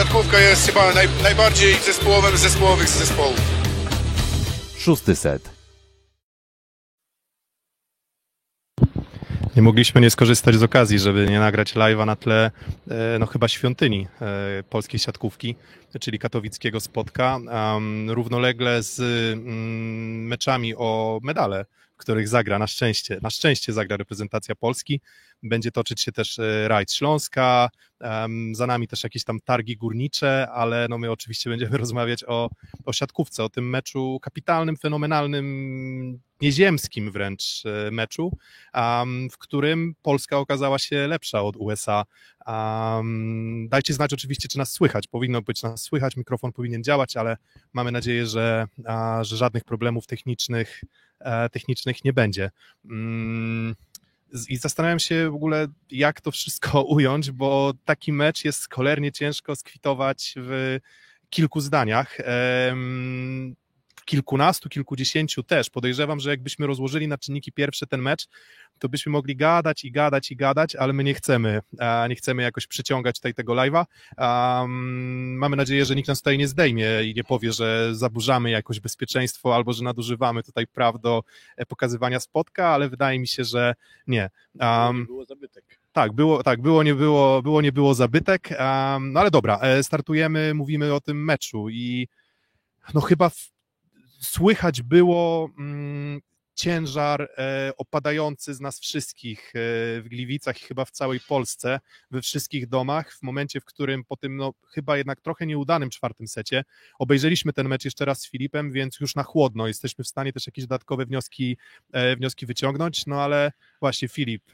siatkówka jest chyba naj, najbardziej zespołowym z zespołowych z zespołów. Szósty set. Nie mogliśmy nie skorzystać z okazji, żeby nie nagrać live'a na tle e, no chyba świątyni e, polskiej siatkówki, czyli katowickiego spotka, równolegle z um, meczami o medale, w których zagra na szczęście, na szczęście zagra reprezentacja Polski. Będzie toczyć się też e, rajd Śląska, za nami też jakieś tam targi górnicze, ale no my oczywiście będziemy rozmawiać o, o siatkówce, o tym meczu kapitalnym, fenomenalnym, nieziemskim wręcz e, meczu, w którym Polska okazała się lepsza od USA. Dajcie znać oczywiście, czy nas słychać. Powinno być nas słychać, mikrofon powinien działać, ale mamy nadzieję, że, że żadnych problemów technicznych, e, technicznych nie będzie. I zastanawiam się w ogóle, jak to wszystko ująć, bo taki mecz jest cholernie ciężko skwitować w kilku zdaniach kilkunastu, kilkudziesięciu też. Podejrzewam, że jakbyśmy rozłożyli na czynniki pierwsze ten mecz, to byśmy mogli gadać i gadać i gadać, ale my nie chcemy, nie chcemy jakoś przyciągać tutaj tego live'a. mamy nadzieję, że nikt nas tutaj nie zdejmie i nie powie, że zaburzamy jakoś bezpieczeństwo albo że nadużywamy tutaj praw do e, pokazywania spotka, ale wydaje mi się, że nie. Um, było zabytek. Tak, było, tak, było, nie było, było, nie było zabytek, um, no ale dobra, e, startujemy, mówimy o tym meczu i no chyba w słychać było mm, ciężar e, opadający z nas wszystkich e, w Gliwicach i chyba w całej Polsce, we wszystkich domach, w momencie, w którym po tym no, chyba jednak trochę nieudanym czwartym secie obejrzeliśmy ten mecz jeszcze raz z Filipem, więc już na chłodno. Jesteśmy w stanie też jakieś dodatkowe wnioski, e, wnioski wyciągnąć, no ale właśnie Filip,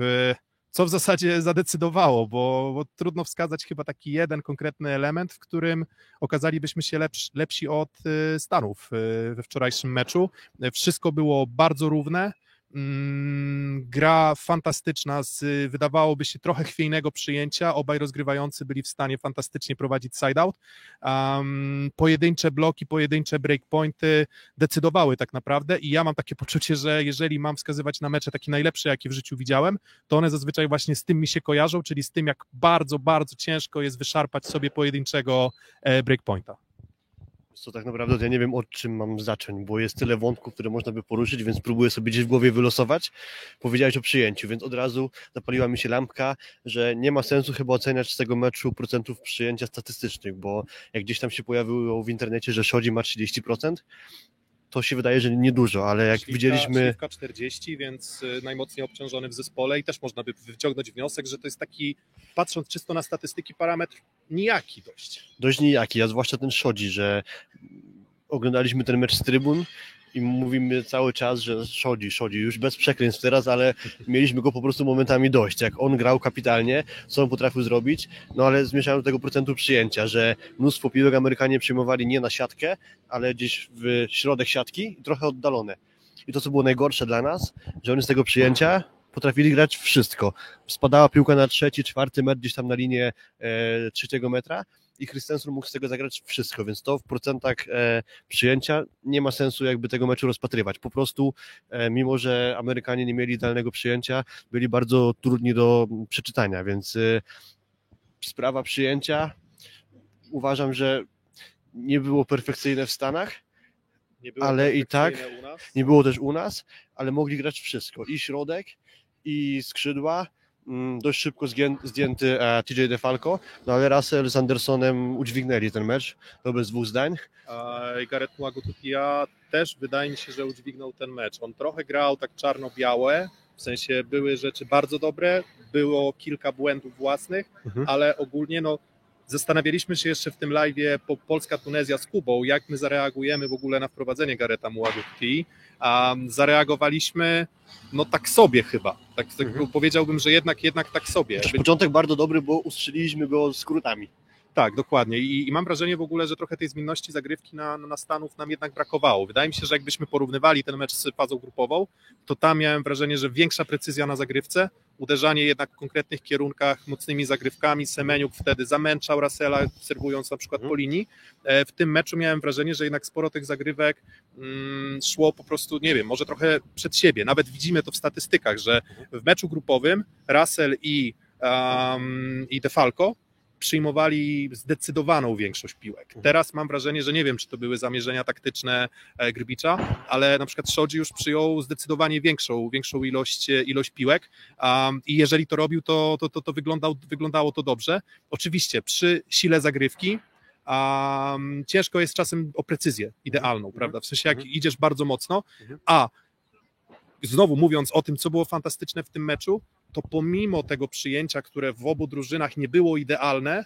co w zasadzie zadecydowało, bo, bo, trudno wskazać chyba taki jeden konkretny element, w którym okazalibyśmy się lepsi, lepsi od y, Stanów y, we wczorajszym meczu. Wszystko było bardzo równe. Mm, gra fantastyczna, z wydawałoby się trochę chwiejnego przyjęcia. Obaj rozgrywający byli w stanie fantastycznie prowadzić side-out. Um, pojedyncze bloki, pojedyncze breakpointy decydowały tak naprawdę i ja mam takie poczucie, że jeżeli mam wskazywać na mecze takie najlepsze, jakie w życiu widziałem, to one zazwyczaj właśnie z tym mi się kojarzą, czyli z tym, jak bardzo, bardzo ciężko jest wyszarpać sobie pojedynczego e, breakpointa co tak naprawdę ja nie wiem od czym mam zacząć, bo jest tyle wątków, które można by poruszyć, więc próbuję sobie gdzieś w głowie wylosować. Powiedziałeś o przyjęciu, więc od razu zapaliła mi się lampka, że nie ma sensu chyba oceniać z tego meczu procentów przyjęcia statystycznych, bo jak gdzieś tam się pojawiło w internecie, że Szodzi ma 30%, to się wydaje, że niedużo, ale jak śliwka, widzieliśmy... Śliwka 40, więc y, najmocniej obciążony w zespole i też można by wyciągnąć wniosek, że to jest taki, patrząc czysto na statystyki, parametr nijaki dość. Dość nijaki, a zwłaszcza ten Szodzi, że oglądaliśmy ten mecz z trybun i mówimy cały czas, że szodzi, szodzi, już bez przekleństw teraz, ale mieliśmy go po prostu momentami dość. Jak on grał kapitalnie, co on potrafił zrobić, no ale zmieszałem do tego procentu przyjęcia, że mnóstwo piłek Amerykanie przyjmowali nie na siatkę, ale gdzieś w środek siatki trochę oddalone. I to, co było najgorsze dla nas, że oni z tego przyjęcia potrafili grać wszystko. Spadała piłka na trzeci, czwarty metr, gdzieś tam na linię e, trzeciego metra i Christensen mógł z tego zagrać wszystko, więc to w procentach e, przyjęcia nie ma sensu jakby tego meczu rozpatrywać. Po prostu, e, mimo że Amerykanie nie mieli idealnego przyjęcia, byli bardzo trudni do przeczytania, więc e, sprawa przyjęcia uważam, że nie było perfekcyjne w Stanach, ale i tak nie było też u nas, ale mogli grać wszystko. I środek, i skrzydła, dość szybko zdjęty e, TJ DeFalco, no ale Russell z Andersonem udźwignęli ten mecz, to bez dwóch zdań. I Gareth Mwagututia też wydaje mi się, że udźwignął ten mecz. On trochę grał tak czarno-białe, w sensie były rzeczy bardzo dobre, było kilka błędów własnych, mhm. ale ogólnie no, zastanawialiśmy się jeszcze w tym live po Polska-Tunezja z Kubą, jak my zareagujemy w ogóle na wprowadzenie Gareta Mwagututi. Um, zareagowaliśmy no tak sobie chyba. Tak, tak mhm. Powiedziałbym, że jednak, jednak tak sobie. Początek bardzo dobry, bo ustrzeliliśmy go skrótami. Tak, dokładnie. I, I, mam wrażenie w ogóle, że trochę tej zmienności zagrywki na, na Stanów nam jednak brakowało. Wydaje mi się, że jakbyśmy porównywali ten mecz z fazą grupową, to tam miałem wrażenie, że większa precyzja na zagrywce, uderzanie jednak w konkretnych kierunkach mocnymi zagrywkami. Semeniuk wtedy zamęczał Rasela, serwując na przykład mhm. po linii. E, w tym meczu miałem wrażenie, że jednak sporo tych zagrywek mm, szło po prostu, nie wiem, może trochę przed siebie. Nawet widzimy to w statystykach, że w meczu grupowym Russell i, um, i DeFalco przyjmowali zdecydowaną większość piłek. Teraz mam wrażenie, że nie wiem, czy to były zamierzenia taktyczne e, Grbicza, ale na przykład Szodzi już przyjął zdecydowanie większą, większą ilość, e, ilość piłek um, i jeżeli to robił, to, to, to, to wyglądał, wyglądało to dobrze. Oczywiście przy sile zagrywki um, ciężko jest czasem o precyzję idealną, prawda? W sensie jak Mhm. idziesz bardzo mocno, Mhm. a znowu mówiąc o tym, co było fantastyczne w tym meczu, to pomimo tego przyjęcia, które w obu drużynach nie było idealne,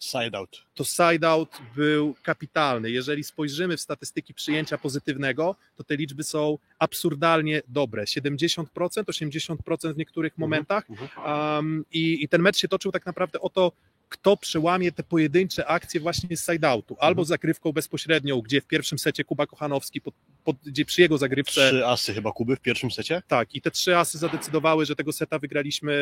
Side out. to side-out był kapitalny. Jeżeli spojrzymy w statystyki przyjęcia pozytywnego, to te liczby są absurdalnie dobre. 70%, 80% w niektórych momentach. mhm. Um, i, I ten mecz się toczył tak naprawdę o to, kto przełamie te pojedyncze akcje właśnie z side-outu. Albo Mhm. zagrywką bezpośrednią, gdzie w pierwszym secie Kuba Kochanowski, pod, pod, gdzie przy jego zagrywce Trzy asy chyba Kuby w pierwszym secie. tak, i te trzy asy zadecydowały, że tego seta wygraliśmy,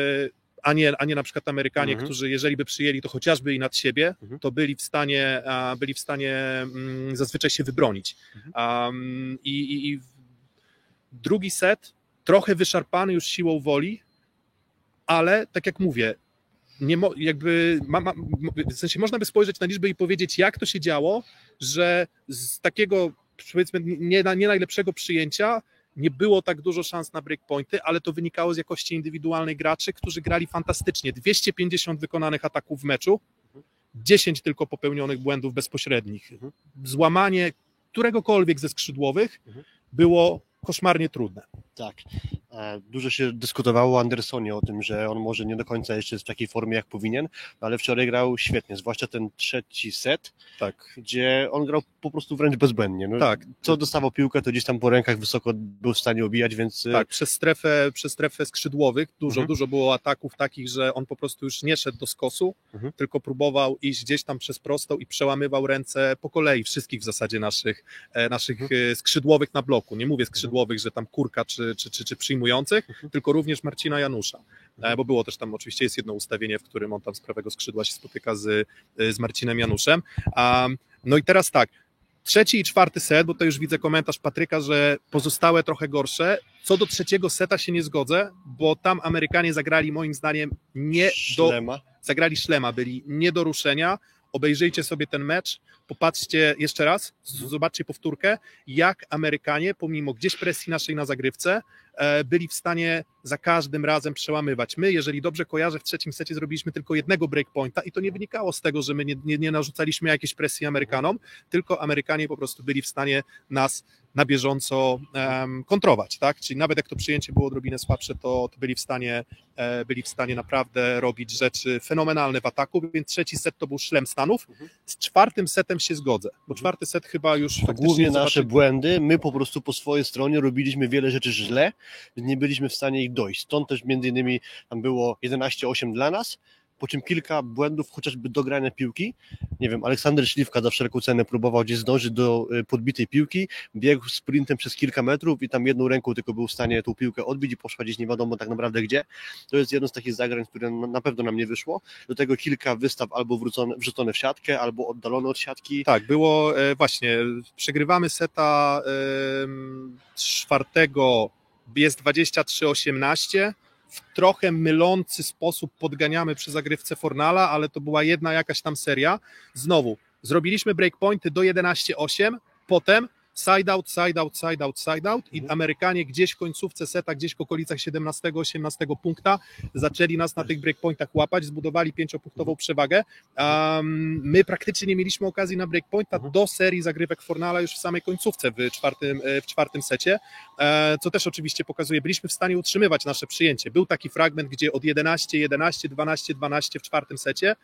a nie, a nie na przykład Amerykanie, Mhm. którzy jeżeli by przyjęli to chociażby i nad siebie, Mhm. to byli w stanie, byli w stanie mm, zazwyczaj się wybronić. Mhm. Um, i, i, I drugi set, trochę wyszarpany już siłą woli, ale tak jak mówię, nie mo, jakby, ma, ma, w sensie można by spojrzeć na liczby i powiedzieć, jak to się działo, że z takiego, powiedzmy, nie, nie najlepszego przyjęcia nie było tak dużo szans na breakpointy, ale to wynikało z jakości indywidualnej graczy, którzy grali fantastycznie. 250 wykonanych ataków w meczu, 10 tylko popełnionych błędów bezpośrednich. Mhm. Złamanie któregokolwiek ze skrzydłowych Mhm. było koszmarnie trudne. Tak. E, Dużo się dyskutowało o Andersonie, o tym, że on może nie do końca jeszcze jest w takiej formie, jak powinien, no ale wczoraj grał świetnie, zwłaszcza ten trzeci set, Tak. gdzie on grał po prostu wręcz bezbłędnie. No, Tak, Co dostawał piłkę, to gdzieś tam po rękach wysoko był w stanie obijać, więc e, tak, przez strefę, przez strefę skrzydłowych dużo, Mhm. dużo było ataków takich, że on po prostu już nie szedł do skosu, Mhm. tylko próbował iść gdzieś tam przez prostą i przełamywał ręce po kolei wszystkich w zasadzie naszych, e, naszych Mhm. e, skrzydłowych na bloku. Nie mówię skrzydłowych, że tam kurka czy, czy, czy, czy przyjmujących, Mhm. tylko również Marcina Janusza. E, Bo było też tam, oczywiście jest jedno ustawienie, w którym on tam z prawego skrzydła się spotyka z, e, z Marcinem Januszem. No i teraz tak, trzeci i czwarty set, bo to już widzę komentarz Patryka, że pozostałe trochę gorsze. Co do trzeciego seta się nie zgodzę, bo tam Amerykanie zagrali moim zdaniem nie do, Szlema. zagrali szlema, byli nie do ruszenia. Obejrzyjcie sobie ten mecz, popatrzcie jeszcze raz, z- zobaczcie powtórkę, jak Amerykanie, pomimo gdzieś presji naszej na zagrywce, e, byli w stanie za każdym razem przełamywać. My, jeżeli dobrze kojarzę, w trzecim secie zrobiliśmy tylko jednego breakpointa i to nie wynikało z tego, że my nie, nie, nie narzucaliśmy jakiejś presji Amerykanom, tylko Amerykanie po prostu byli w stanie nas na bieżąco em, kontrować, tak? Czyli nawet jak to przyjęcie było odrobinę słabsze, to, to byli w stanie e, byli w stanie naprawdę robić rzeczy fenomenalne w ataku, więc trzeci set to był szlem Stanów. Mhm. Z czwartym setem się zgodzę, bo czwarty set chyba już To głównie nasze zobaczy- błędy, my po prostu po swojej stronie robiliśmy wiele rzeczy źle, nie byliśmy w stanie ich dojść. Stąd też między innymi tam było 11-8 dla nas, po czym kilka błędów chociażby do grania piłki. Nie wiem, Aleksander Śliwka za wszelką cenę próbował gdzieś zdążyć do y, podbitej piłki, biegł sprintem przez kilka metrów i tam jedną ręką tylko był w stanie tą piłkę odbić i poszła gdzieś nie wiadomo tak naprawdę gdzie. To jest jedno z takich zagrań, które na pewno nam nie wyszło. Do tego kilka wystaw albo wrzucone w siatkę, albo oddalone od siatki. Tak, było e, właśnie, przegrywamy seta czwartego, jest 23-18, w trochę mylący sposób podganiamy przy zagrywce Fornala, ale to była jedna jakaś tam seria. Znowu, zrobiliśmy breakpointy do 11-8, potem side out, side out, side out, side out i. Amerykanie gdzieś w końcówce seta, gdzieś w okolicach 17-18 punkta zaczęli nas na tych breakpointach łapać, zbudowali pięciopunktową przewagę. Um, my praktycznie nie mieliśmy okazji na breakpointa Mhm. do serii zagrywek Fornala już w samej końcówce w czwartym, e, w czwartym secie, e, co też oczywiście pokazuje, byliśmy w stanie utrzymywać nasze przyjęcie. Był taki fragment, gdzie od 11, 11, 12, 12 w czwartym secie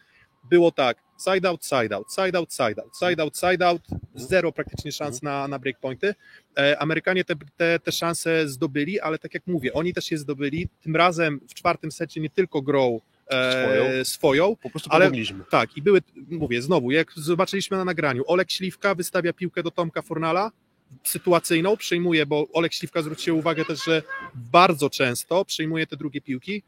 było tak, side out, side out, side out, side out, side out, side out, zero praktycznie szans na, na breakpointy. E, Amerykanie te, te, te szanse zdobyli, ale tak jak mówię, oni też je zdobyli, tym razem w czwartym secie nie tylko grą e, Swoją. swoją Po prostu Ale- pomogliśmy. tak, i były, mówię, znowu, jak zobaczyliśmy na nagraniu, Olek Śliwka wystawia piłkę do Tomka Fornala, sytuacyjną, przyjmuje, bo Olek Śliwka zwrócił uwagę też, że bardzo często przyjmuje te drugie piłki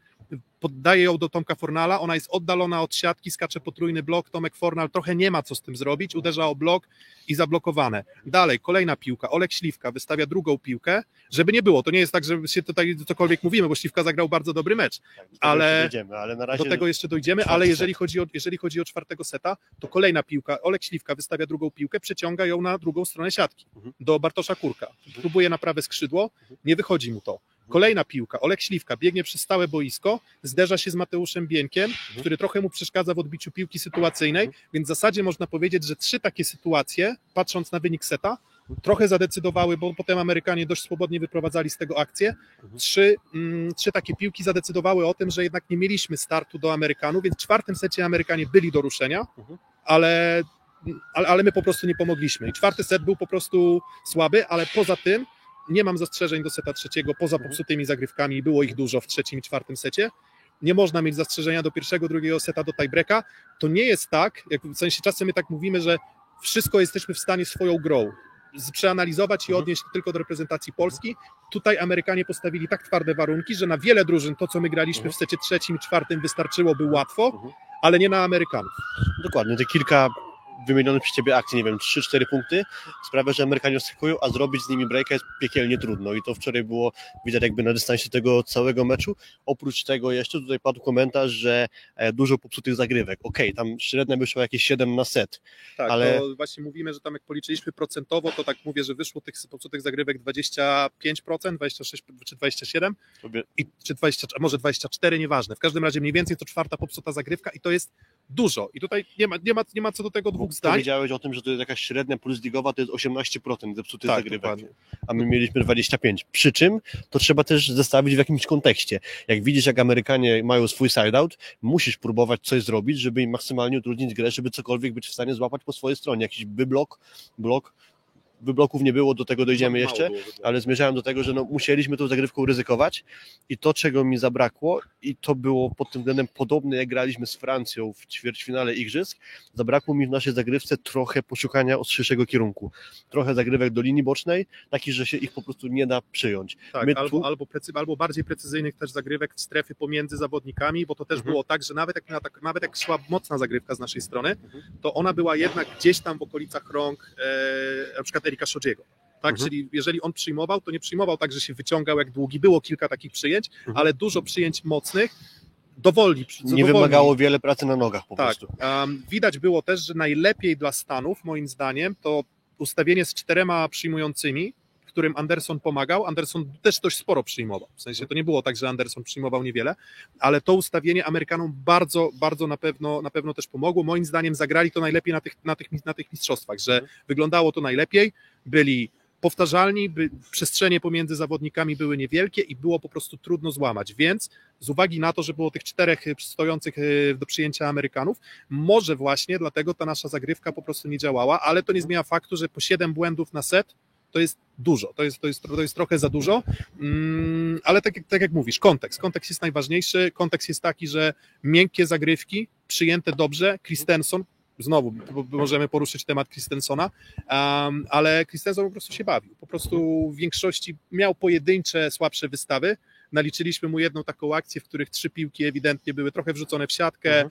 poddaje ją do Tomka Fornala, ona jest oddalona od siatki, skacze potrójny blok, Tomek Fornal trochę nie ma co z tym zrobić, uderza o blok i zablokowane. Dalej, kolejna piłka, Olek Śliwka wystawia drugą piłkę, żeby nie było, to nie jest tak, że się tutaj cokolwiek mówimy, bo Śliwka zagrał bardzo dobry mecz, Tak, Ale- do tego jeszcze dojdziemy, ale jeżeli chodzi, o, jeżeli chodzi o czwartego seta, to kolejna piłka, Olek Śliwka wystawia drugą piłkę, przeciąga ją na drugą stronę siatki, Mhm. do Bartosza Kurka, próbuje na prawe skrzydło, nie wychodzi mu to. Kolejna piłka, Olek Śliwka biegnie przez stałe boisko, zderza się z Mateuszem Bieńkiem, który trochę mu przeszkadza w odbiciu piłki sytuacyjnej, więc w zasadzie można powiedzieć, że trzy takie sytuacje, patrząc na wynik seta, trochę zadecydowały, bo potem Amerykanie dość swobodnie wyprowadzali z tego akcję. Trzy, mm, trzy takie piłki zadecydowały o tym, że jednak nie mieliśmy startu do Amerykanów, więc w czwartym secie Amerykanie byli do ruszenia, Mhm. ale, ale, ale my po prostu nie pomogliśmy. I czwarty set był po prostu słaby, ale poza tym nie mam zastrzeżeń do seta trzeciego, poza Mhm. popsutymi zagrywkami, było ich dużo w trzecim i czwartym secie. Nie można mieć zastrzeżenia do pierwszego, drugiego seta, do tiebreaka. To nie jest tak, jak w sensie czasem my tak mówimy, że wszystko jesteśmy w stanie swoją grą przeanalizować i Mhm. odnieść tylko do reprezentacji Polski. Tutaj Amerykanie postawili tak twarde warunki, że na wiele drużyn to, co my graliśmy Mhm. w secie trzecim i czwartym wystarczyłoby łatwo, ale nie na Amerykanów. Dokładnie, te kilka wymienionych przez Ciebie akcji, nie wiem, 3-4 punkty sprawia, że Amerykanie skakują, a zrobić z nimi breaka jest piekielnie trudno i to wczoraj było widać jakby na dystansie tego całego meczu. Oprócz tego jeszcze tutaj padł komentarz, że e, dużo popsutych zagrywek. Okej, tam średnia wyszła jakieś 7 na set. Tak, Ale- to właśnie mówimy, że tam jak policzyliśmy procentowo, to tak mówię, że wyszło tych popsutych zagrywek 25%, 26 czy 27%, Sobie i, czy 20, a może 24, nieważne. W każdym razie mniej więcej to czwarta popsuta zagrywka i to jest dużo. I tutaj nie ma, nie ma, nie ma co do tego dwóch zdań. powiedziałeś o tym, że to jest jakaś średnia plus ligowa, to jest 18% zepsutych Tak, zagrywek. a my mieliśmy 25. Przy czym to trzeba też zestawić w jakimś kontekście. Jak widzisz, jak Amerykanie mają swój side-out, musisz próbować coś zrobić, żeby im maksymalnie utrudnić grę, żeby cokolwiek być w stanie złapać po swojej stronie. Jakiś wyblok, blok, wybloków nie było, do tego dojdziemy jeszcze, ale zmierzałem do tego, że no, musieliśmy tą zagrywką ryzykować i to, czego mi zabrakło i to było pod tym względem podobne, jak graliśmy z Francją w ćwierćfinale Igrzysk, zabrakło mi w naszej zagrywce trochę poszukania ostrzejszego kierunku. Trochę zagrywek do linii bocznej, takich, że się ich po prostu nie da przyjąć. Tak, My albo, tu- albo, precy, albo bardziej precyzyjnych też zagrywek w strefy pomiędzy zawodnikami, bo to też Mhm. było tak, że nawet jak, tak, nawet jak szła mocna zagrywka z naszej strony, Mhm. to ona była jednak gdzieś tam w okolicach rąk e, na przykład Erika Szodziego. Tak, Mhm. czyli jeżeli on przyjmował, to nie przyjmował tak, że się wyciągał jak długi. Było kilka takich przyjęć, Mhm. ale dużo przyjęć mocnych, dowolni. Nie dowolni. wymagało wiele pracy na nogach po Tak. prostu. Um, widać było też, że najlepiej dla Stanów, moim zdaniem, to ustawienie z czterema przyjmującymi, którym Anderson pomagał. Anderson też dość sporo przyjmował. W sensie to nie było tak, że Anderson przyjmował niewiele, ale to ustawienie Amerykanom bardzo, bardzo na pewno, na pewno też pomogło. Moim zdaniem zagrali to najlepiej na tych, na tych, na tych mistrzostwach, że wyglądało to najlepiej, byli powtarzalni, by, przestrzenie pomiędzy zawodnikami były niewielkie i było po prostu trudno złamać, więc z uwagi na to, że było tych czterech y, stojących y, do przyjęcia Amerykanów, może właśnie dlatego ta nasza zagrywka po prostu nie działała, ale to nie zmienia faktu, że po 7 błędów na set to jest dużo, to jest, to jest, to jest trochę za dużo, mm, ale tak, tak jak mówisz, kontekst, kontekst jest najważniejszy, kontekst jest taki, że miękkie zagrywki, przyjęte dobrze, Christensen, znowu możemy poruszyć temat Christensona, ale Christensen po prostu się bawił, po prostu w większości miał pojedyncze, słabsze wystawy, naliczyliśmy mu jedną taką akcję, w których trzy piłki ewidentnie były trochę wrzucone w siatkę, Mhm.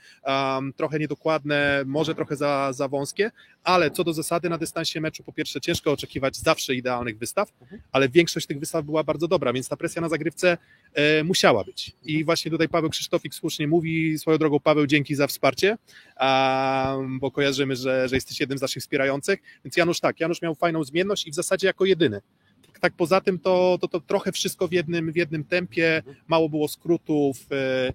um, trochę niedokładne, może trochę za, za wąskie, ale co do zasady na dystansie meczu, po pierwsze ciężko oczekiwać zawsze idealnych wystaw, Mhm. ale większość tych wystaw była bardzo dobra, więc ta presja na zagrywce e, musiała być. I właśnie tutaj Paweł Krzysztofik słusznie mówi, swoją drogą Paweł, dzięki za wsparcie, um, bo kojarzymy, że, że jesteś jednym z naszych wspierających, więc Janusz tak, Janusz miał fajną zmienność i w zasadzie jako jedyny. Tak, tak poza tym to, to, to trochę wszystko w jednym, w jednym tempie, mało było skrótów, e,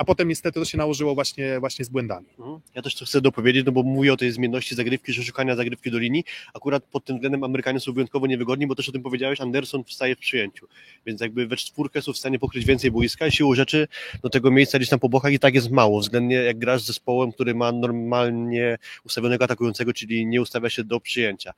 a potem niestety to się nałożyło właśnie, właśnie z błędami. Mhm. Ja też to chcę dopowiedzieć, no bo mówię o tej zmienności zagrywki, że szukania zagrywki do linii. Akurat pod tym względem Amerykanie są wyjątkowo niewygodni, bo też o tym powiedziałeś, Anderson wstaje w przyjęciu. Więc jakby we czwórkę są w stanie pokryć więcej boiska i siłą rzeczy do tego miejsca gdzieś tam po bokach i tak jest mało, względnie jak grasz z zespołem, który ma normalnie ustawionego atakującego, czyli nie ustawia się do przyjęcia.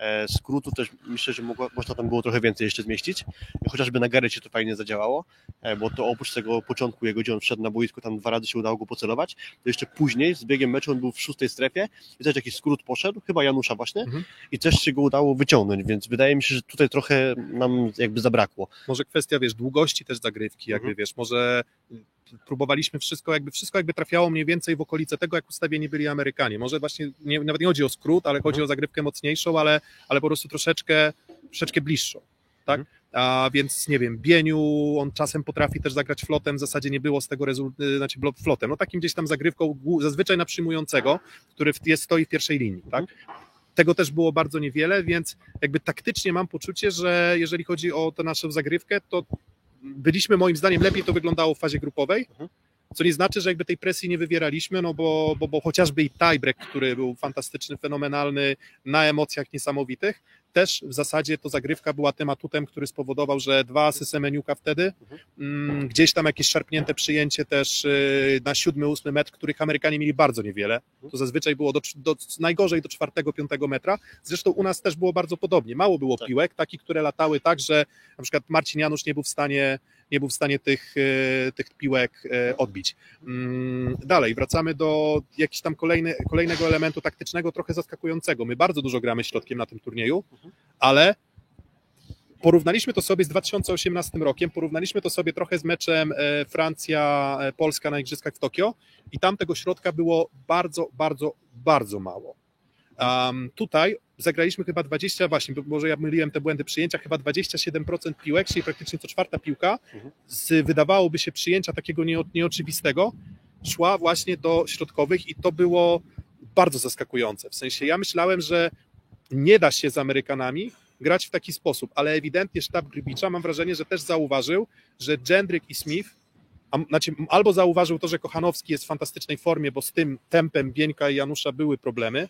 E, skrótu też myślę, że mogło, można tam było trochę więcej jeszcze zmieścić. Chociażby na Garecie to fajnie zadziałało, e, bo to oprócz tego początku jego, gdzie on wszedł na boisko, boisku, tam dwa razy się udało go pocelować, to jeszcze później z biegiem meczu on był w szóstej strefie i też jakiś skrót poszedł, chyba Janusza właśnie Mhm. i też się go udało wyciągnąć, więc wydaje mi się, że tutaj trochę nam jakby zabrakło. Może kwestia, wiesz, długości też zagrywki, jakby, Mhm. wiesz, może próbowaliśmy wszystko, jakby wszystko jakby trafiało mniej więcej w okolice tego, jak ustawieni byli Amerykanie. Może właśnie, nie, nawet nie chodzi o skrót, ale chodzi o zagrywkę mocniejszą, ale, ale po prostu troszeczkę, troszeczkę bliższą, tak? A więc, nie wiem, Bieniu, on czasem potrafi też zagrać flotem, w zasadzie nie było z tego rezultatu, znaczy blo- flotem, no takim gdzieś tam zagrywką, zazwyczaj na przyjmującego, który jest, stoi w pierwszej linii, tak? Tego też było bardzo niewiele, więc jakby taktycznie mam poczucie, że jeżeli chodzi o tę naszą zagrywkę, to byliśmy moim zdaniem lepiej to wyglądało w fazie grupowej, Mhm. co nie znaczy, że jakby tej presji nie wywieraliśmy, no bo, bo, bo chociażby i tiebreak, który był fantastyczny, fenomenalny, na emocjach niesamowitych, też w zasadzie to zagrywka była tym atutem, który spowodował, że dwa asy Semeniuka wtedy, mm, gdzieś tam jakieś szarpnięte przyjęcie też y, na siódmy, ósmy metr, których Amerykanie mieli bardzo niewiele, to zazwyczaj było do, do, najgorzej do czwartego, piątego metra, zresztą u nas też było bardzo podobnie, mało było Tak. piłek, takich, które latały tak, że na przykład Marcin Janusz nie był w stanie nie był w stanie tych, e, tych piłek e, odbić. Mm, Dalej, wracamy do jakiegoś tam kolejny, kolejnego elementu taktycznego, trochę zaskakującego. My bardzo dużo gramy środkiem na tym turnieju, ale porównaliśmy to sobie z 2018 rokiem, porównaliśmy to sobie trochę z meczem e, Francja-Polska na Igrzyskach w Tokio i tam tego środka było bardzo, bardzo, bardzo mało. Um, tutaj zagraliśmy chyba 20, właśnie, bo może ja myliłem te błędy przyjęcia, chyba 27% piłek, czyli praktycznie co czwarta piłka, z wydawałoby się przyjęcia takiego nie, nieoczywistego, szła właśnie do środkowych i to było bardzo zaskakujące. W sensie ja myślałem, że nie da się z Amerykanami grać w taki sposób, ale ewidentnie sztab Grybicza mam wrażenie, że też zauważył, że Jendryk i Smith a, znaczy, albo zauważył to, że Kochanowski jest w fantastycznej formie, bo z tym tempem Bieńka i Janusza były problemy,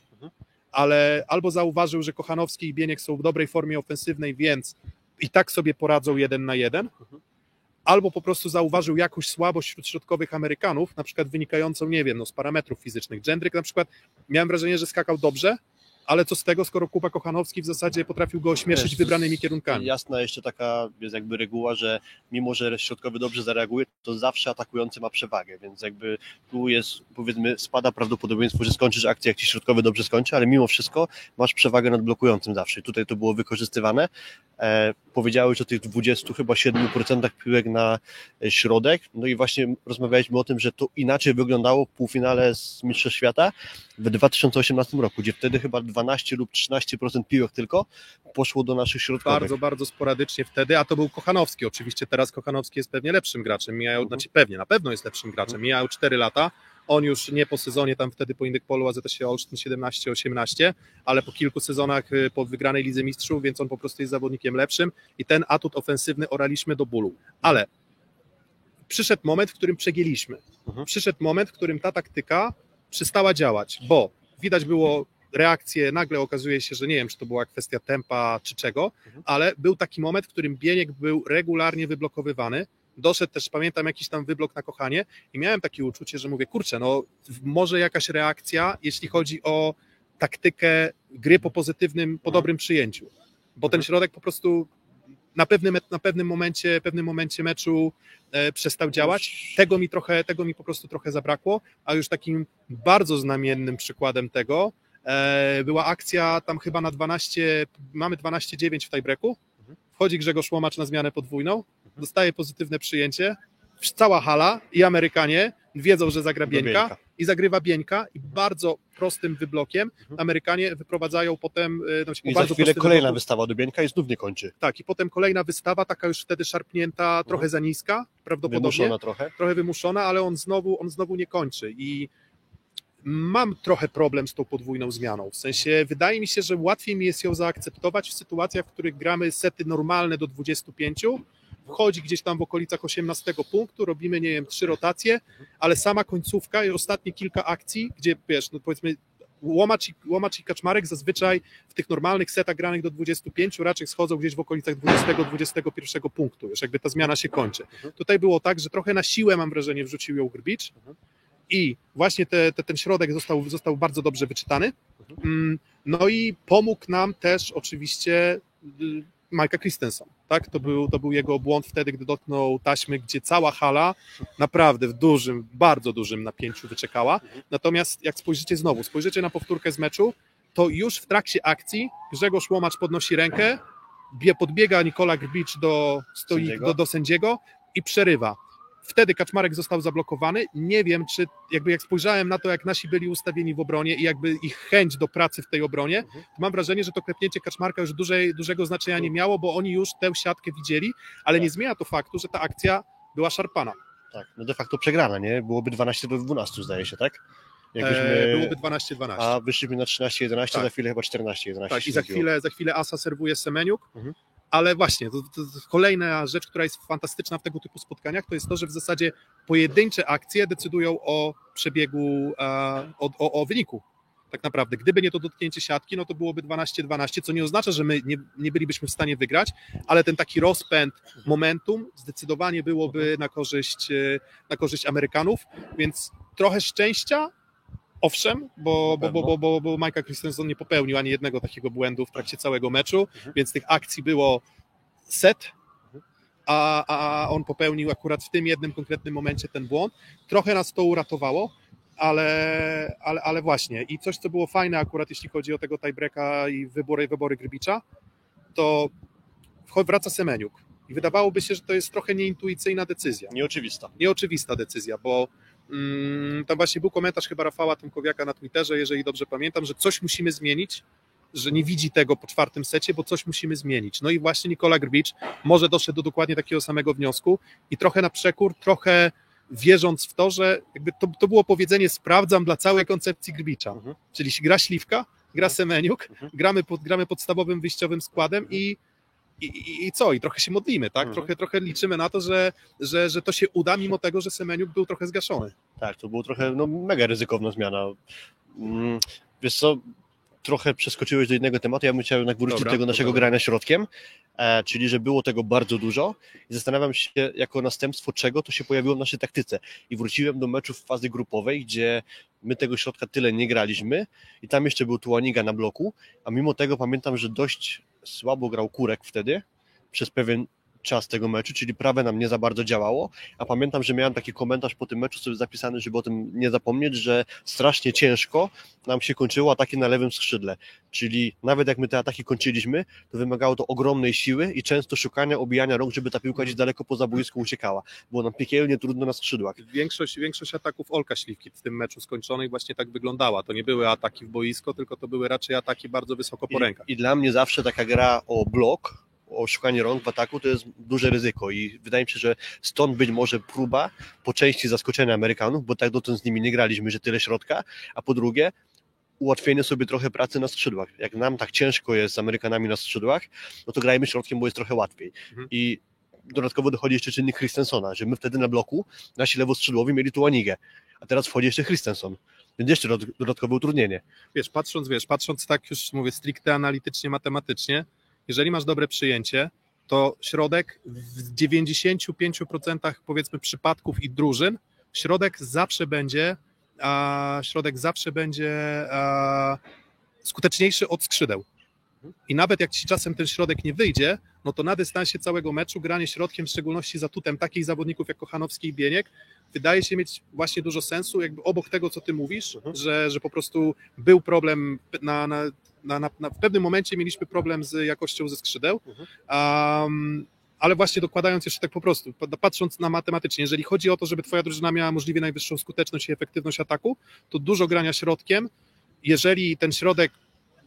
ale albo zauważył, że Kochanowski i Bieniek są w dobrej formie ofensywnej, więc i tak sobie poradzą jeden na jeden, albo po prostu zauważył jakąś słabość wśród środkowych Amerykanów, na przykład wynikającą, nie wiem, no, z parametrów fizycznych. Jendryk na przykład, miałem wrażenie, że skakał dobrze, ale co z tego, skoro Kuba Kochanowski w zasadzie potrafił go ośmieszyć Wiesz, wybranymi kierunkami. Jasna jeszcze taka jest jakby reguła, że mimo, że środkowy dobrze zareaguje, to zawsze atakujący ma przewagę, więc jakby tu jest, powiedzmy, spada prawdopodobieństwo, że skończysz akcję, jak ci środkowy dobrze skończy, ale mimo wszystko masz przewagę nad blokującym zawsze. Tutaj to było wykorzystywane. E, powiedziałeś o tych 20 chyba 7% piłek na e, środek, no i właśnie rozmawialiśmy o tym, że to inaczej wyglądało w półfinale z Mistrzostw Świata w 2018 roku, gdzie wtedy chyba 12 lub 13% piłek tylko poszło do naszych środkowych. Bardzo, bardzo sporadycznie wtedy, a to był Kochanowski oczywiście, teraz Kochanowski jest pewnie lepszym graczem, mijają, znaczy pewnie, na pewno jest lepszym graczem, mijają 4 lata, on już nie po sezonie, tam wtedy po Indyk Polu AZS Olsztyn 17-18, ale po kilku sezonach y, po wygranej Lidze Mistrzów, więc on po prostu jest zawodnikiem lepszym i ten atut ofensywny oraliśmy do bólu. Ale przyszedł moment, w którym przegięliśmy. Mhm. Przyszedł moment, w którym ta taktyka przestała działać, bo widać było reakcję, nagle okazuje się, że nie wiem, czy to była kwestia tempa, czy czego, ale był taki moment, w którym Bieniek był regularnie wyblokowywany, doszedł też, pamiętam, jakiś tam wyblok na kochanie i miałem takie uczucie, że mówię, kurczę, no może jakaś reakcja, jeśli chodzi o taktykę gry po pozytywnym, po dobrym przyjęciu, bo ten środek po prostu na pewnym, na pewnym momencie, pewnym momencie meczu e, przestał działać. Tego mi trochę, tego mi po prostu trochę zabrakło, a już takim bardzo znamiennym przykładem tego była akcja tam chyba na 12, mamy 12-9 w tiebreaku, wchodzi Grzegorz Łomacz na zmianę podwójną, dostaje pozytywne przyjęcie, cała hala i Amerykanie wiedzą, że zagra Bieńka i zagrywa Bieńka i bardzo prostym wyblokiem Amerykanie wyprowadzają potem e, po I za chwilę kolejna wybloku- wystawa do Bieńka i znów nie kończy. tak, i potem kolejna wystawa, taka już wtedy szarpnięta, trochę za niska, prawdopodobnie, Wymuszona trochę. trochę wymuszona, ale on znowu, on znowu nie kończy. I mam trochę problem z tą podwójną zmianą, w sensie wydaje mi się, że łatwiej mi jest ją zaakceptować w sytuacjach, w których gramy sety normalne do 25, wchodzi gdzieś tam w okolicach 18 punktu, robimy, nie wiem, trzy rotacje, ale sama końcówka i ostatnie kilka akcji, gdzie wiesz, no powiedzmy Łomacz i, Łomacz i Kaczmarek zazwyczaj w tych normalnych setach granych do 25 raczej schodzą gdzieś w okolicach 20-21 punktu, już jakby ta zmiana się kończy. Tutaj było tak, że trochę na siłę mam wrażenie wrzucił ją Grbicz i właśnie te, te, ten środek został, został bardzo dobrze wyczytany. Mm, No i pomógł nam też oczywiście y, Mike'a Christensen, tak? To był, to był jego błąd wtedy, gdy dotknął taśmy, gdzie cała hala naprawdę w dużym, bardzo dużym napięciu wyczekała. Natomiast jak spojrzycie znowu, spojrzycie na powtórkę z meczu, to już w trakcie akcji Grzegorz Łomacz podnosi rękę, bie, podbiega Nikola Grbicz do, stoi, Sędziego. do, do sędziego i przerywa. Wtedy Kaczmarek został zablokowany. Nie wiem, czy jakby jak spojrzałem na to, jak nasi byli ustawieni w obronie i jakby ich chęć do pracy w tej obronie, to mam wrażenie, że to klepnięcie Kaczmarka już dużej, dużego znaczenia nie miało, bo oni już tę siatkę widzieli, ale nie zmienia to faktu, że ta akcja była szarpana. Tak, no de facto przegrana, nie? Byłoby 12 do 12 zdaje się, tak? Jakbyśmy, E, byłoby 12-12. A wyszliśmy na 13-11, Tak. za chwilę chyba 14-11. Tak, i za chwilę, za chwilę Asa serwuje Semeniuk, Mhm. Ale właśnie, to, to, kolejna rzecz, która jest fantastyczna w tego typu spotkaniach, to jest to, że w zasadzie pojedyncze akcje decydują o przebiegu, e, o, o, o wyniku. Tak naprawdę, gdyby nie to dotknięcie siatki, no to byłoby 12-12, co nie oznacza, że my nie, nie bylibyśmy w stanie wygrać, ale ten taki rozpęd momentum zdecydowanie byłoby na korzyść, e, na korzyść Amerykanów, więc trochę szczęścia, owszem, bo, bo, bo, bo, bo, bo Micah Christensen nie popełnił ani jednego takiego błędu w trakcie całego meczu, więc tych akcji było set, a, a on popełnił akurat w tym jednym konkretnym momencie ten błąd. Trochę nas to uratowało, ale, ale, ale właśnie. I coś, co było fajne akurat jeśli chodzi o tego tiebreaka i wybory, wybory Grybicza, to wraca Semeniuk. I wydawałoby się, że to jest trochę nieintuicyjna decyzja. Nieoczywista. nieoczywista decyzja, bo tam właśnie był komentarz chyba Rafała Tymkowiaka na Twitterze, jeżeli dobrze pamiętam, że coś musimy zmienić, że nie widzi tego po czwartym secie, bo coś musimy zmienić. No i właśnie Nikola Grbicz może doszedł do dokładnie takiego samego wniosku i trochę na przekór, trochę wierząc w to, że jakby to, to było powiedzenie sprawdzam dla całej koncepcji Grbicza, Mhm. czyli gra Śliwka, gra Semeniuk, Mhm. gramy, pod, gramy podstawowym wyjściowym składem i i, i, I co? I trochę się modlimy, tak? Mhm. Trochę, trochę liczymy na to, że, że, że to się uda, mimo tego, że Semeniuk był trochę zgaszony. Tak, to było trochę no, mega ryzykowna zmiana. Mm, Wiesz co, trochę przeskoczyłeś do innego tematu, ja bym chciał jednak wrócić do tego naszego dobra. grania środkiem, e, czyli że było tego bardzo dużo. I zastanawiam się jako następstwo czego to się pojawiło w naszej taktyce. I wróciłem do meczów w fazy grupowej, gdzie my tego środka tyle nie graliśmy. I tam jeszcze był Tuaniga na bloku, a mimo tego pamiętam, że dość słabo grał Kurek wtedy, przez pewien czas tego meczu, czyli prawe nam nie za bardzo działało, a pamiętam, że miałem taki komentarz po tym meczu sobie zapisany, żeby o tym nie zapomnieć, że strasznie ciężko nam się kończyło ataki na lewym skrzydle, czyli nawet jak my te ataki kończyliśmy, to wymagało to ogromnej siły i często szukania, obijania rąk, żeby ta piłka gdzieś daleko poza boisko uciekała. Było nam piekielnie trudno na skrzydłach. Większość, większość ataków Olka Śliwki w tym meczu skończonych właśnie tak wyglądała. To nie były ataki w boisko, tylko to były raczej ataki bardzo wysoko po rękach. I, I dla mnie zawsze taka gra o blok, o szukanie rąk w ataku to jest duże ryzyko i wydaje mi się, że stąd być może próba po części zaskoczenia Amerykanów, bo tak dotąd z nimi nie graliśmy, że tyle środka, a po drugie ułatwienie sobie trochę pracy na skrzydłach. Jak nam tak ciężko jest z Amerykanami na skrzydłach, no to grajmy środkiem, bo jest trochę łatwiej. Mhm. I dodatkowo dochodzi jeszcze czynnik Christensona, że my wtedy na bloku nasi lewoskrzydłowi mieli tu Anigę, a teraz wchodzi jeszcze Christenson. Więc jeszcze dod- dodatkowe utrudnienie. Wiesz, patrząc, wiesz, patrząc tak już mówię stricte analitycznie, matematycznie, jeżeli masz dobre przyjęcie, to środek w 95% powiedzmy przypadków i drużyn, środek zawsze będzie, a, środek zawsze będzie a, skuteczniejszy od skrzydeł. I nawet jak ci czasem ten środek nie wyjdzie, no to na dystansie całego meczu granie środkiem, w szczególności z atutem takich zawodników jak Kochanowski i Bieniek, wydaje się mieć właśnie dużo sensu, jakby obok tego, co ty mówisz, Mhm. że, że po prostu był problem na, na, na, na, w pewnym momencie mieliśmy problem z jakością ze skrzydeł, Mhm. um, ale właśnie dokładając jeszcze tak po prostu, pa- patrząc na matematycznie, jeżeli chodzi o to, żeby twoja drużyna miała możliwie najwyższą skuteczność i efektywność ataku, to dużo grania środkiem, jeżeli ten środek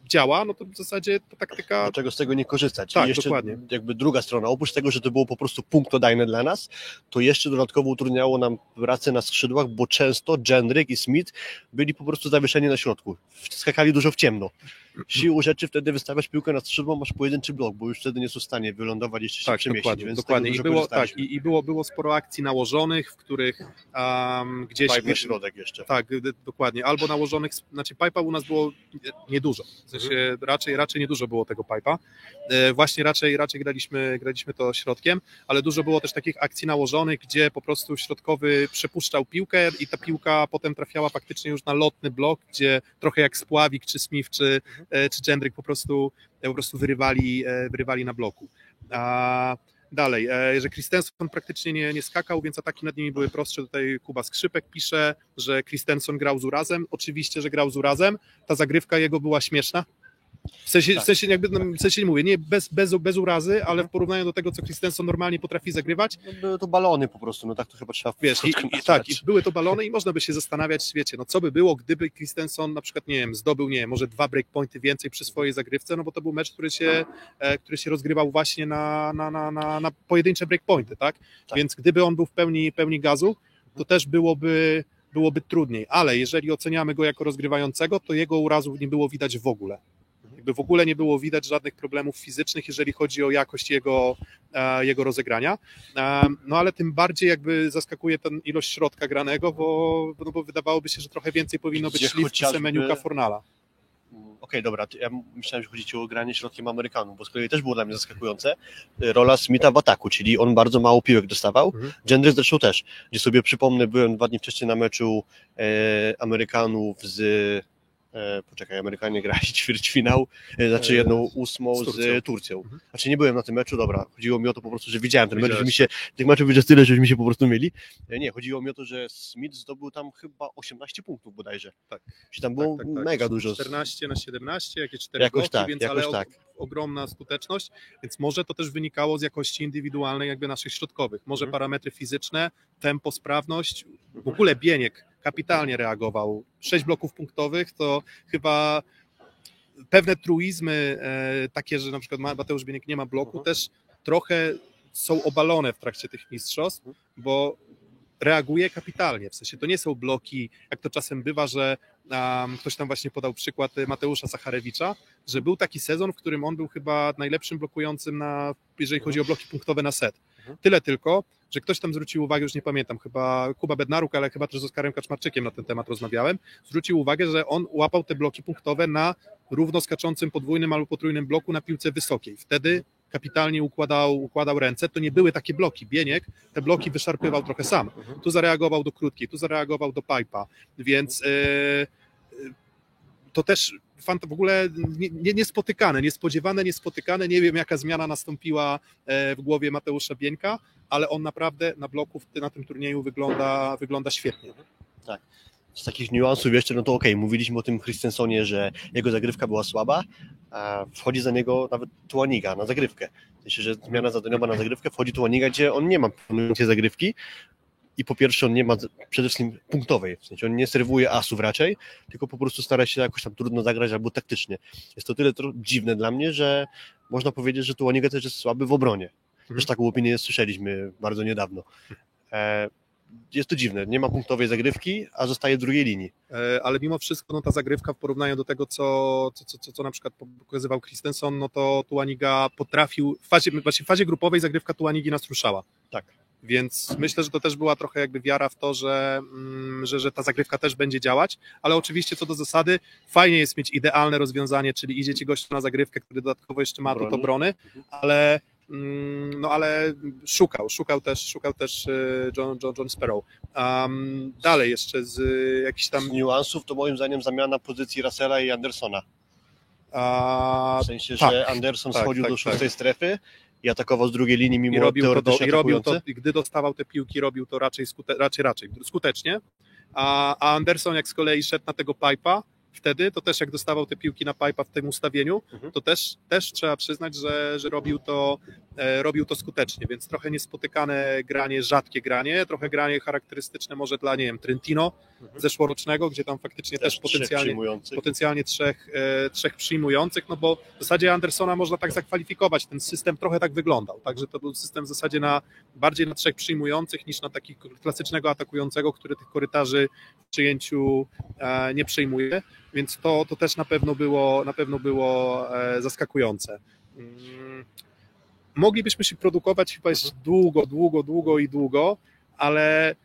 działa, no to w zasadzie ta taktyka Dlaczego z tego nie korzystać? Tak, I jeszcze dokładnie. jakby druga strona, oprócz tego, że to było po prostu punktodajne dla nas, to jeszcze dodatkowo utrudniało nam pracę na skrzydłach, bo często Jendryk i Smith byli po prostu zawieszeni na środku. Skakali dużo w ciemno. Siłą rzeczy wtedy wystawiasz piłkę na skrzydło, masz pojedynczy blok, bo już wtedy nie są w stanie wylądować jeszcze się Tak, przemieścić. dokładnie, dokładnie. I było, tak, i, i było, było sporo akcji nałożonych, w których um, gdzieś... Pipe na środek jeszcze. Tak, dokładnie. Albo nałożonych, znaczy pipa u nas było niedużo. W sensie sensie raczej, raczej nie dużo było tego pipa. E, Właśnie raczej, raczej graliśmy, graliśmy to środkiem, ale dużo było też takich akcji nałożonych, gdzie po prostu środkowy przepuszczał piłkę i ta piłka potem trafiała faktycznie już na lotny blok, gdzie trochę jak Spławik, czy Smith, czy, e, czy Jendryk po prostu, e, po prostu wyrywali, wyrywali na bloku. A dalej, e, że Christensen praktycznie nie, nie skakał, więc ataki nad nimi były prostsze. Tutaj Kuba Skrzypek pisze, że Christensen grał z urazem. Oczywiście, że grał z urazem. Ta zagrywka jego była śmieszna. W sensie, w sensie, jakby, no, w sensie nie mówię, nie bez, bez, bez urazy, ale w porównaniu do tego, co Christensen normalnie potrafi zagrywać, No, były to balony po prostu, no tak to chyba trzeba Wiesz, i, i, tak, i były to balony i można by się zastanawiać, wiecie, no co by było, gdyby Christensen na przykład, nie wiem, zdobył, nie wiem, może dwa breakpointy więcej przy swojej zagrywce, no bo to był mecz, który się, e, który się rozgrywał właśnie na, na, na, na, na pojedyncze breakpointy, tak? Tak. Więc gdyby on był w pełni, pełni gazu, to też byłoby, byłoby trudniej, ale jeżeli oceniamy go jako rozgrywającego, to jego urazów nie było widać w ogóle. Jakby w ogóle nie było widać żadnych problemów fizycznych, jeżeli chodzi o jakość jego, e, jego rozegrania. E, No ale tym bardziej jakby zaskakuje ten ilość środka granego, bo, no bo wydawałoby się, że trochę więcej powinno być szlifki chociażby- Semeniuka Fornala. Okej, dobra, to ja myślałem, że chodzi ci o granie środkiem Amerykanów, bo z kolei też było dla mnie zaskakujące rola Smitha w ataku, czyli on bardzo mało piłek dostawał, Mhm. Gendry zresztą też, gdzie sobie przypomnę, byłem dwa dni wcześniej na meczu e, Amerykanów z poczekaj, Amerykanie grali ćwierćfinał, e, znaczy E, jedną ósmą z z Turcją. Turcją. Turcją. Mhm. Znaczy nie byłem na tym meczu, dobra, chodziło mi o to po prostu, że widziałem ten mecz, że Widziałeś. mi się, tych meczów widzę tyle, że mi się po prostu mieli. E, Nie, chodziło mi o to, że Smith zdobył tam chyba 18 punktów bodajże. Tak. Czy tam było Tak, tak, tak. mega dużo. 14 na 17, jakieś 4 Jakoś bloki, tak, więc jakoś ale tak. ogromna skuteczność, więc może to też wynikało z jakości indywidualnej jakby naszych środkowych. Może Mhm. parametry fizyczne, tempo, sprawność, w ogóle Bieniek kapitalnie reagował. Sześć bloków punktowych to chyba pewne truizmy e, takie, że na przykład Ma- Mateusz Bieniek nie ma bloku, Mhm. też trochę są obalone w trakcie tych mistrzostw, bo reaguje kapitalnie. W sensie to nie są bloki, jak to czasem bywa, że um, ktoś tam właśnie podał przykład Mateusza Sacharewicza, że był taki sezon, w którym on był chyba najlepszym blokującym, na, jeżeli chodzi o bloki punktowe na set. Mhm. Tyle tylko, że ktoś tam zwrócił uwagę, już nie pamiętam, chyba Kuba Bednaruk, ale chyba też z Oskarem Kaczmarczykiem na ten temat rozmawiałem, zwrócił uwagę, że on łapał te bloki punktowe na równo skaczącym podwójnym albo potrójnym bloku na piłce wysokiej. Wtedy kapitalnie układał, układał ręce. To nie były takie bloki. Bieniek te bloki wyszarpywał trochę sam. Tu zareagował do krótkiej, tu zareagował do pipa, więc e, to też w ogóle nie- nie- niespotykane, niespodziewane, niespotykane. Nie wiem, jaka zmiana nastąpiła e, w głowie Mateusza Bieńka, ale on naprawdę na bloku na tym turnieju wygląda, wygląda świetnie. z takich niuansów jeszcze, no to okej, mówiliśmy o tym Christensonie, że jego zagrywka była słaba, a wchodzi za niego nawet Tuaniga na zagrywkę. Sensie, że zmiana zadaniowa na zagrywkę, wchodzi Tuaniga, gdzie on nie ma planującej zagrywki i po pierwsze on nie ma przede wszystkim punktowej, w sensie on nie serwuje asów raczej, tylko po prostu stara się jakoś tam trudno zagrać albo taktycznie. Jest to tyle dziwne dla mnie, że można powiedzieć, że Tuaniga też jest słaby w obronie. Też taką opinię słyszeliśmy bardzo niedawno. E, jest to dziwne, nie ma punktowej zagrywki, a zostaje w drugiej linii. E, ale mimo wszystko no, ta zagrywka w porównaniu do tego, co, co, co, co, co na przykład pokazywał Christensen, no to Tuaniga potrafił, w fazie, właśnie w fazie grupowej zagrywka Tuanigi nas ruszała. Tak. Więc myślę, że to też była trochę jakby wiara w to, że, mm, że, że ta zagrywka też będzie działać, ale oczywiście co do zasady, fajnie jest mieć idealne rozwiązanie, czyli idzie ci gościu na zagrywkę, który dodatkowo jeszcze ma Obrony. rzut obrony, ale mm, no ale szukał, szukał też, szukał też e, John, John, John Sparrow. Um, dalej jeszcze z e, jakichś tam Z niuansów to moim zdaniem zamiana pozycji Russella i Andersona. a, W sensie, tak, że Anderson tak, schodził tak, do szóstej strefy i atakował z drugiej linii i mimo robił to, do, i robił to, i gdy dostawał te piłki, robił to raczej, skute, raczej, raczej skutecznie, a, a Anderson jak z kolei szedł na tego pipa, wtedy, to też jak dostawał te piłki na pipa w tym ustawieniu, Mhm. to też, też trzeba przyznać, że, że robił, to, e, robił to skutecznie, więc trochę niespotykane granie, rzadkie granie, trochę granie charakterystyczne może dla, nie wiem, Trentino. Zeszłorocznego, gdzie tam faktycznie też, trzech potencjalnie potencjalnie trzech, e, trzech przyjmujących, no bo w zasadzie Andersona można tak zakwalifikować, ten system trochę tak wyglądał, także to był system w zasadzie na bardziej na trzech przyjmujących niż na taki klasycznego atakującego, który tych korytarzy w przyjęciu e, nie przyjmuje, więc to, to też na pewno było, na pewno było e, zaskakujące. Mm, Moglibyśmy się produkować chyba jeszcze długo, długo, długo i długo, ale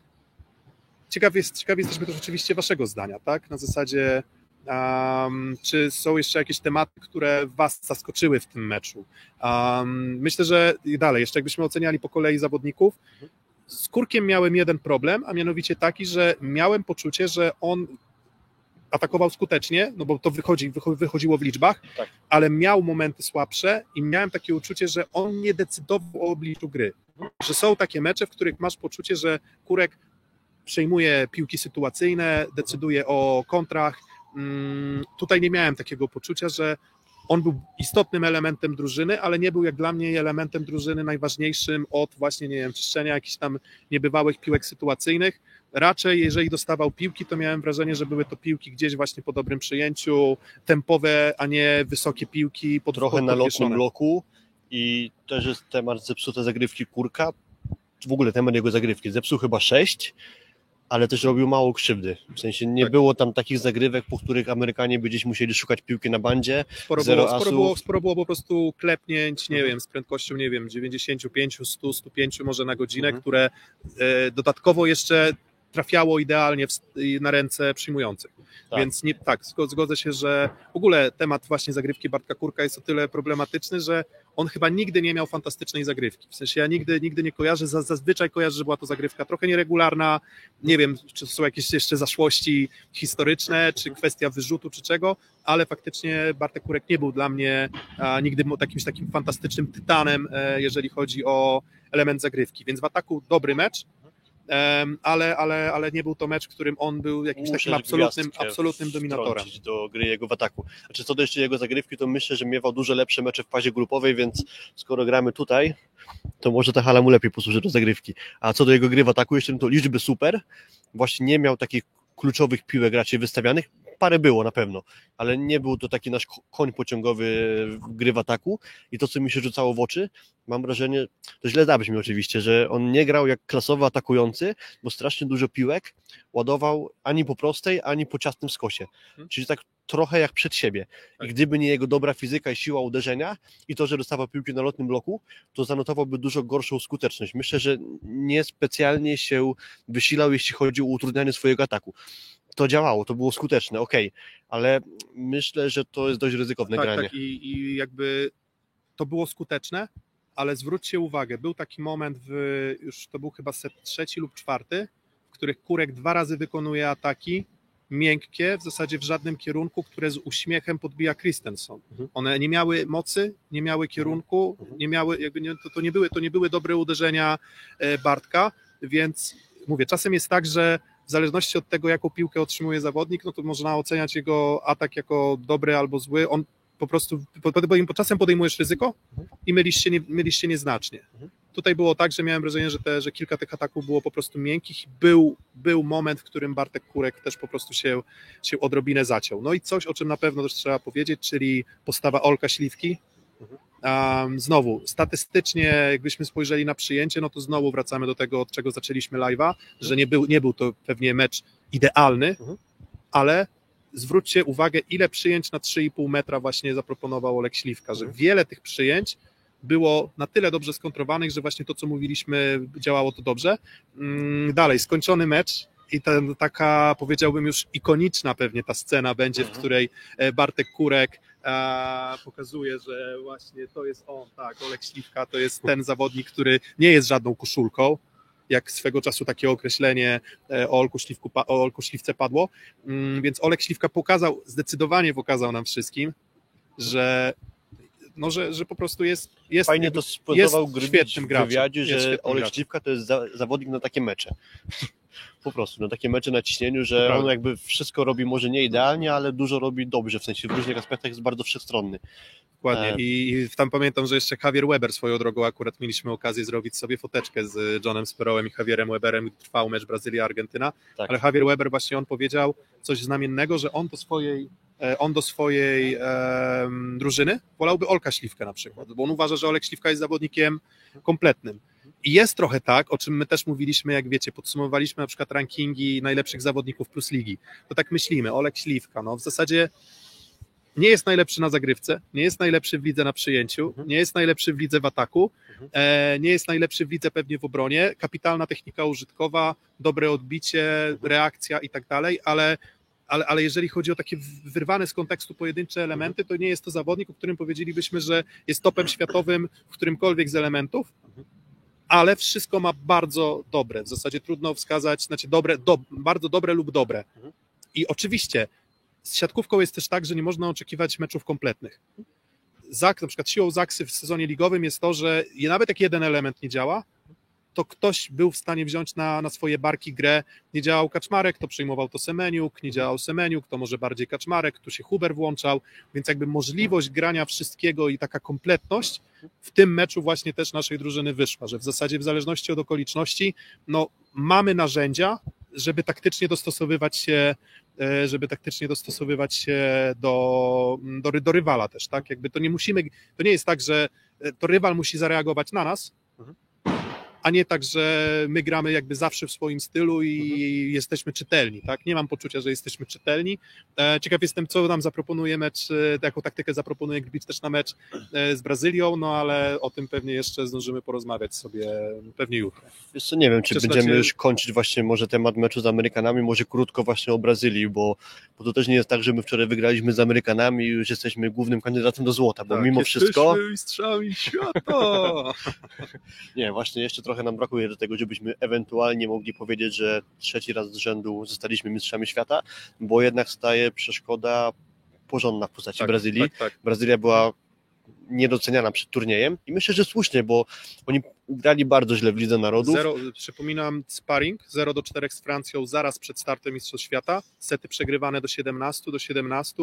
ciekaw, jest, ciekaw jesteśmy też oczywiście waszego zdania, tak? Na zasadzie Um, czy są jeszcze jakieś tematy, które Was zaskoczyły w tym meczu? Um, myślę, że i dalej, jeszcze jakbyśmy oceniali po kolei zawodników, z Kurkiem miałem jeden problem, a mianowicie taki, że miałem poczucie, że on atakował skutecznie, no bo to wychodzi, wycho- wychodziło w liczbach, Tak. ale miał momenty słabsze i miałem takie uczucie, że on nie decydował o obliczu gry. Że są takie mecze, w których masz poczucie, że Kurek przejmuje piłki sytuacyjne, decyduje o kontrach. Mm, Tutaj nie miałem takiego poczucia, że on był istotnym elementem drużyny, ale nie był jak dla mnie elementem drużyny najważniejszym od właśnie, nie wiem, czyszczenia jakichś tam niebywałych piłek sytuacyjnych. Raczej, jeżeli dostawał piłki, to miałem wrażenie, że były to piłki gdzieś właśnie po dobrym przyjęciu, tempowe, a nie wysokie piłki. Pod, trochę na podwieszone. bloku i też jest temat zepsute zagrywki Kurka, w ogóle temat jego zagrywki. Zepsuł chyba sześć, ale też robił mało krzywdy. W sensie nie Tak. było tam takich zagrywek, po których Amerykanie by gdzieś musieli szukać piłki na bandzie. Sporo Zero było, sporo, było, sporo było po prostu klepnięć, nie Mhm. wiem, z prędkością, nie wiem, 95, 100, 105 może na godzinę, Mhm. które e, dodatkowo jeszcze trafiało idealnie w, na ręce przyjmujących. Tak. Więc nie, tak, zgo- zgodzę się, że w ogóle temat właśnie zagrywki Bartka Kurka jest o tyle problematyczny, że on chyba nigdy nie miał fantastycznej zagrywki. W sensie ja nigdy, nigdy nie kojarzę, za- zazwyczaj kojarzę, że była to zagrywka trochę nieregularna, nie wiem, czy są jakieś jeszcze zaszłości historyczne, czy kwestia wyrzutu, czy czego, ale faktycznie Bartek Kurek nie był dla mnie a, nigdy jakimś takim fantastycznym tytanem, e, jeżeli chodzi o element zagrywki. Więc w ataku dobry mecz, ale, ale, ale nie był to mecz, w którym on był jakimś Muszę takim absolutnym, absolutnym dominatorem. do gry jego w ataku. Znaczy co do jeszcze jego zagrywki, to myślę, że miewał dużo lepsze mecze w fazie grupowej, więc skoro gramy tutaj, to może ta hala mu lepiej posłuży do zagrywki. A co do jego gry w ataku, jeszcze to liczby super. Właśnie nie miał takich kluczowych piłek raczej wystawianych. Parę było na pewno, ale nie był to taki nasz ko- koń pociągowy gry w ataku. I to, co mi się rzucało w oczy, mam wrażenie, to źle zabrzmi oczywiście, że on nie grał jak klasowy atakujący, bo strasznie dużo piłek ładował ani po prostej, ani po ciasnym skosie. Mhm. Czyli tak trochę jak przed siebie. I Tak. gdyby nie jego dobra fizyka i siła uderzenia i to, że dostawał piłki na lotnym bloku, to zanotowałby dużo gorszą skuteczność. Myślę, że niespecjalnie się wysilał, jeśli chodzi o utrudnianie swojego ataku. To działało, to było skuteczne, ok, ale myślę, że to jest dość ryzykowne tak, granie. tak. I, I jakby to było skuteczne, ale zwróćcie uwagę, był taki moment, w, już to był chyba set trzeci lub czwarty, w których Kurek dwa razy wykonuje ataki miękkie, w zasadzie w żadnym kierunku, które z uśmiechem podbija Christensen. Mhm. One nie miały mocy, nie miały kierunku, Mhm. nie miały, jakby nie, to, to, nie były, to nie były dobre uderzenia e, Bartka, więc mówię, czasem jest tak, że w zależności od tego, jaką piłkę otrzymuje zawodnik, no to można oceniać jego atak jako dobry albo zły. On po prostu, po, po, czasem podejmujesz ryzyko i mylisz się, nie, mylisz się nieznacznie. Mhm. Tutaj było tak, że miałem wrażenie, że, te, że kilka tych ataków było po prostu miękkich. Był, był moment, w którym Bartek Kurek też po prostu się, się odrobinę zaciął. No i coś, o czym na pewno też trzeba powiedzieć, czyli postawa Olka Śliwki. Um, znowu, statystycznie, jakbyśmy spojrzeli na przyjęcie, no to znowu wracamy do tego, od czego zaczęliśmy live'a, że nie był, nie był to pewnie mecz idealny, Mhm. ale zwróćcie uwagę, ile przyjęć na 3,5 metra właśnie zaproponował Olek Śliwka, że Mhm. wiele tych przyjęć było na tyle dobrze skontrowanych, że właśnie to, co mówiliśmy, działało to dobrze. Mm, Dalej, skończony mecz i ten, taka, powiedziałbym już ikoniczna pewnie ta scena będzie, w Mhm. której e, Bartek Kurek e, pokazuje, że właśnie to jest on, tak, Olek Śliwka to jest ten zawodnik, który nie jest żadną koszulką, jak swego czasu takie określenie e, o Olku, Śliwku, o Olku Śliwce padło, Mm, więc Olek Śliwka pokazał, zdecydowanie pokazał nam wszystkim, że no, że, że po prostu jest, jest Fajnie to jest świetnym w wywiadzie, że Olek. Śliwka to jest za, zawodnik na takie mecze. Po prostu, na takie mecze na ciśnieniu, że Prawda. on jakby wszystko robi może nie idealnie, ale dużo robi dobrze, w sensie w różnych aspektach jest bardzo wszechstronny. Dokładnie. E. I, I tam pamiętam, że jeszcze Javier Weber swoją drogą akurat mieliśmy okazję zrobić sobie foteczkę z Johnem Sparrowem i Javierem Weberem, trwał mecz Brazylia-Argentyna, Tak. ale Javier Weber właśnie on powiedział coś znamiennego, że on do swojej e, on do swojej drużyny wolałby Olka Śliwkę na przykład, bo on uważa, że Olek Śliwka jest zawodnikiem kompletnym. I jest trochę tak, o czym my też mówiliśmy, jak wiecie, podsumowaliśmy na przykład rankingi najlepszych zawodników plus ligi. To tak myślimy, Olek Śliwka, no w zasadzie nie jest najlepszy na zagrywce, nie jest najlepszy w lidze na przyjęciu, Mhm. nie jest najlepszy w lidze w ataku, Mhm. e, nie jest najlepszy w lidze pewnie w obronie, kapitalna technika użytkowa, dobre odbicie, Mhm. reakcja i tak dalej, ale ale, ale jeżeli chodzi o takie wyrwane z kontekstu pojedyncze elementy, to nie jest to zawodnik, o którym powiedzielibyśmy, że jest topem światowym w którymkolwiek z elementów, ale wszystko ma bardzo dobre. W zasadzie trudno wskazać, znaczy dobre, do, bardzo dobre lub dobre. Mhm. I oczywiście z siatkówką jest też tak, że nie można oczekiwać meczów kompletnych. Zak, na przykład siłą Zaksy w sezonie ligowym jest to, że nawet jak jeden element nie działa, to ktoś był w stanie wziąć na, na swoje barki grę. Nie działał Kaczmarek, to przyjmował to Semeniuk, nie działał Semeniuk, to może bardziej Kaczmarek, tu się Huber włączał, więc jakby możliwość grania wszystkiego i taka kompletność w tym meczu właśnie też naszej drużyny wyszła, że w zasadzie w zależności od okoliczności, no mamy narzędzia, żeby taktycznie dostosowywać się, e, żeby taktycznie dostosowywać się do, do, do rywala też, tak? Jakby to nie musimy, to nie jest tak, że e, to rywal musi zareagować na nas, a nie tak, że my gramy jakby zawsze w swoim stylu i jesteśmy czytelni, tak? Nie mam poczucia, że jesteśmy czytelni. E, Ciekaw jestem, co nam zaproponuje mecz, e, jaką taktykę zaproponuje Grbic też na mecz e, z Brazylią, no ale o tym pewnie jeszcze zdążymy porozmawiać sobie pewnie jutro. Co, nie wiem, czy będziemy już kończyć właśnie może temat meczu z Amerykanami, może krótko właśnie o Brazylii, bo, bo to też nie jest tak, że my wczoraj wygraliśmy z Amerykanami i już jesteśmy głównym kandydatem do złota, bo Tak, mimo wszystko, mistrzami świata! nie, właśnie jeszcze trochę nam brakuje do tego, żebyśmy ewentualnie mogli powiedzieć, że trzeci raz z rzędu zostaliśmy mistrzami świata, bo jednak staje przeszkoda porządna w postaci Brazylii. Tak, tak. Brazylia była niedoceniana przed turniejem i myślę, że słusznie, bo oni grali bardzo źle w Lidze Narodów. Zero, przypominam, sparring 0 do 4 z Francją zaraz przed startem Mistrzostw Świata. Sety przegrywane do 17, do 17,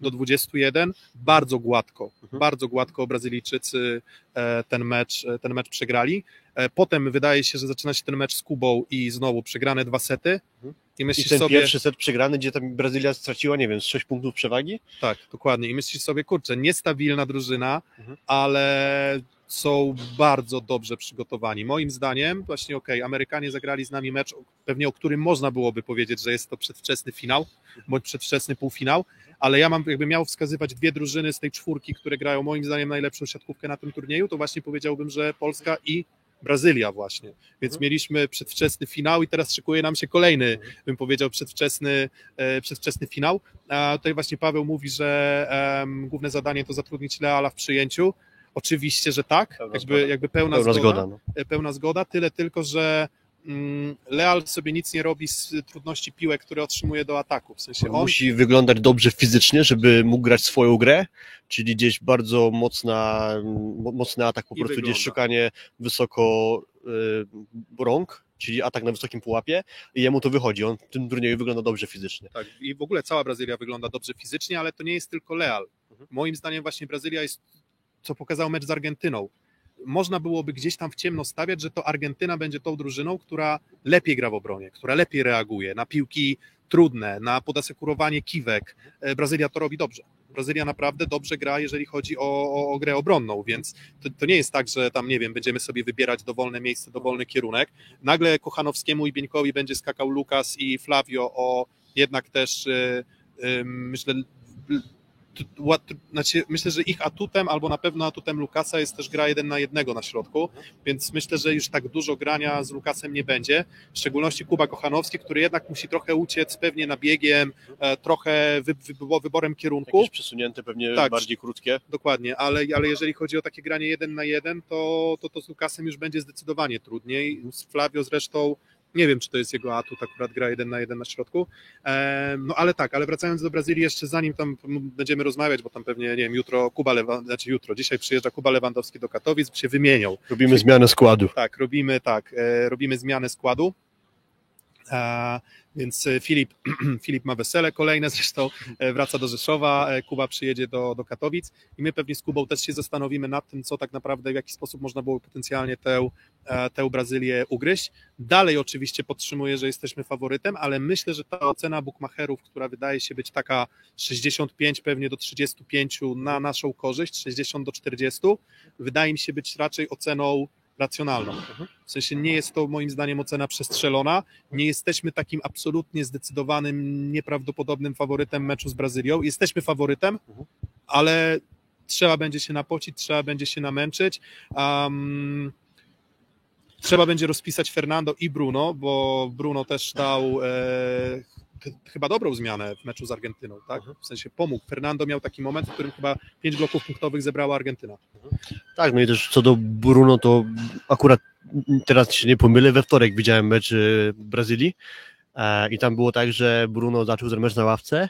do 21. Bardzo gładko, Mhm. bardzo gładko Brazylijczycy e, ten mecz, e, ten mecz przegrali. E, Potem wydaje się, że zaczyna się ten mecz z Kubą i znowu przegrane dwa sety. Mhm. I I myślisz ten sobie, pierwszy set przegrany, gdzie tam Brazylia straciła, nie wiem, z 6 punktów przewagi? tak, dokładnie. I myślisz sobie, kurczę, niestabilna drużyna, Mhm. ale są bardzo dobrze przygotowani. Moim zdaniem, właśnie okej, Amerykanie zagrali z nami mecz, pewnie o którym można byłoby powiedzieć, że jest to przedwczesny finał, bądź przedwczesny półfinał, ale ja mam, jakby miał wskazywać dwie drużyny z tej czwórki, które grają moim zdaniem najlepszą siatkówkę na tym turnieju, to właśnie powiedziałbym, że Polska i Brazylia właśnie. Więc Mhm. mieliśmy przedwczesny finał i teraz szykuje nam się kolejny, bym powiedział, przedwczesny, e, przedwczesny finał. A tutaj właśnie Paweł mówi, że główne zadanie to zatrudnić Leala w przyjęciu. Oczywiście, że tak, Pełna jakby, zgoda. jakby pełna, Pełna zgoda, zgoda. No. e, pełna zgoda, tyle tylko, że Leal sobie nic nie robi z trudności piłek, które otrzymuje do ataku. W sensie on Musi wyglądać dobrze fizycznie, żeby mógł grać swoją grę, czyli gdzieś bardzo mocna, mo- mocny atak, po I prostu wygląda. gdzieś szukanie wysoko y, rąk, czyli atak na wysokim pułapie i jemu to wychodzi. On w tym turnieju wygląda dobrze fizycznie. Tak, i w ogóle cała Brazylia wygląda dobrze fizycznie, ale to nie jest tylko Leal. Mhm. Moim zdaniem właśnie Brazylia jest, co pokazał mecz z Argentyną. Można byłoby gdzieś tam w ciemno stawiać, że to Argentyna będzie tą drużyną, która lepiej gra w obronie, która lepiej reaguje na piłki trudne, na podasekurowanie kiwek. E, Brazylia to robi dobrze. Brazylia naprawdę dobrze gra, jeżeli chodzi o, o, o grę obronną, więc to, to nie jest tak, że tam, nie wiem, będziemy sobie wybierać dowolne miejsce, dowolny kierunek. Nagle Kochanowskiemu i Bieńkowi będzie skakał Lukas i Flavio o jednak też y, y, myślę znaczy, myślę, że ich atutem, albo na pewno atutem Lukasa jest też gra jeden na jednego na środku, więc myślę, że już tak dużo grania z Lukasem nie będzie, w szczególności Kuba Kochanowski, który jednak musi trochę uciec pewnie nabiegiem, e, trochę wy, wy, wyborem kierunku, Jakieś przesunięte, pewnie Tak. bardziej krótkie. dokładnie, ale, ale jeżeli chodzi o takie granie jeden na jeden, to, to, to z Lukasem już będzie zdecydowanie trudniej, z Flavio zresztą nie wiem, czy to jest jego atut, akurat gra jeden na jeden na środku. Em, No ale tak, ale wracając do Brazylii, jeszcze zanim tam będziemy rozmawiać, bo tam pewnie, nie wiem, jutro Kuba Lewandowski, znaczy jutro, dzisiaj przyjeżdża Kuba Lewandowski do Katowic, się wymienią. Robimy zmianę składu. Tak, robimy tak, e, robimy zmianę składu. Więc e, Filip, Filip ma wesele kolejne, zresztą e, wraca do Rzeszowa, e, Kuba przyjedzie do, do Katowic i my pewnie z Kubą też się zastanowimy nad tym, co tak naprawdę, w jaki sposób można było potencjalnie tę, tę Brazylię ugryźć. Dalej oczywiście podtrzymuję, że jesteśmy faworytem, ale myślę, że ta ocena bookmacherów, która wydaje się być taka 65 pewnie do 35 na naszą korzyść, 60 do 40, wydaje mi się być raczej oceną racjonalną. W sensie nie jest to moim zdaniem ocena przestrzelona. Nie jesteśmy takim absolutnie zdecydowanym, nieprawdopodobnym faworytem meczu z Brazylią. Jesteśmy faworytem, ale trzeba będzie się napocić, trzeba będzie się namęczyć. Um, trzeba będzie rozpisać Fernando i Bruno, bo Bruno też dał e, chyba dobrą zmianę w meczu z Argentyną, tak? Mhm. W sensie pomógł. Fernando miał taki moment, w którym chyba pięć bloków punktowych zebrała Argentyna. Tak, no i też co do Bruno, to akurat teraz się nie pomylę, we wtorek widziałem mecz y, Brazylii e, i tam było tak, że Bruno zaczął ten mecz na ławce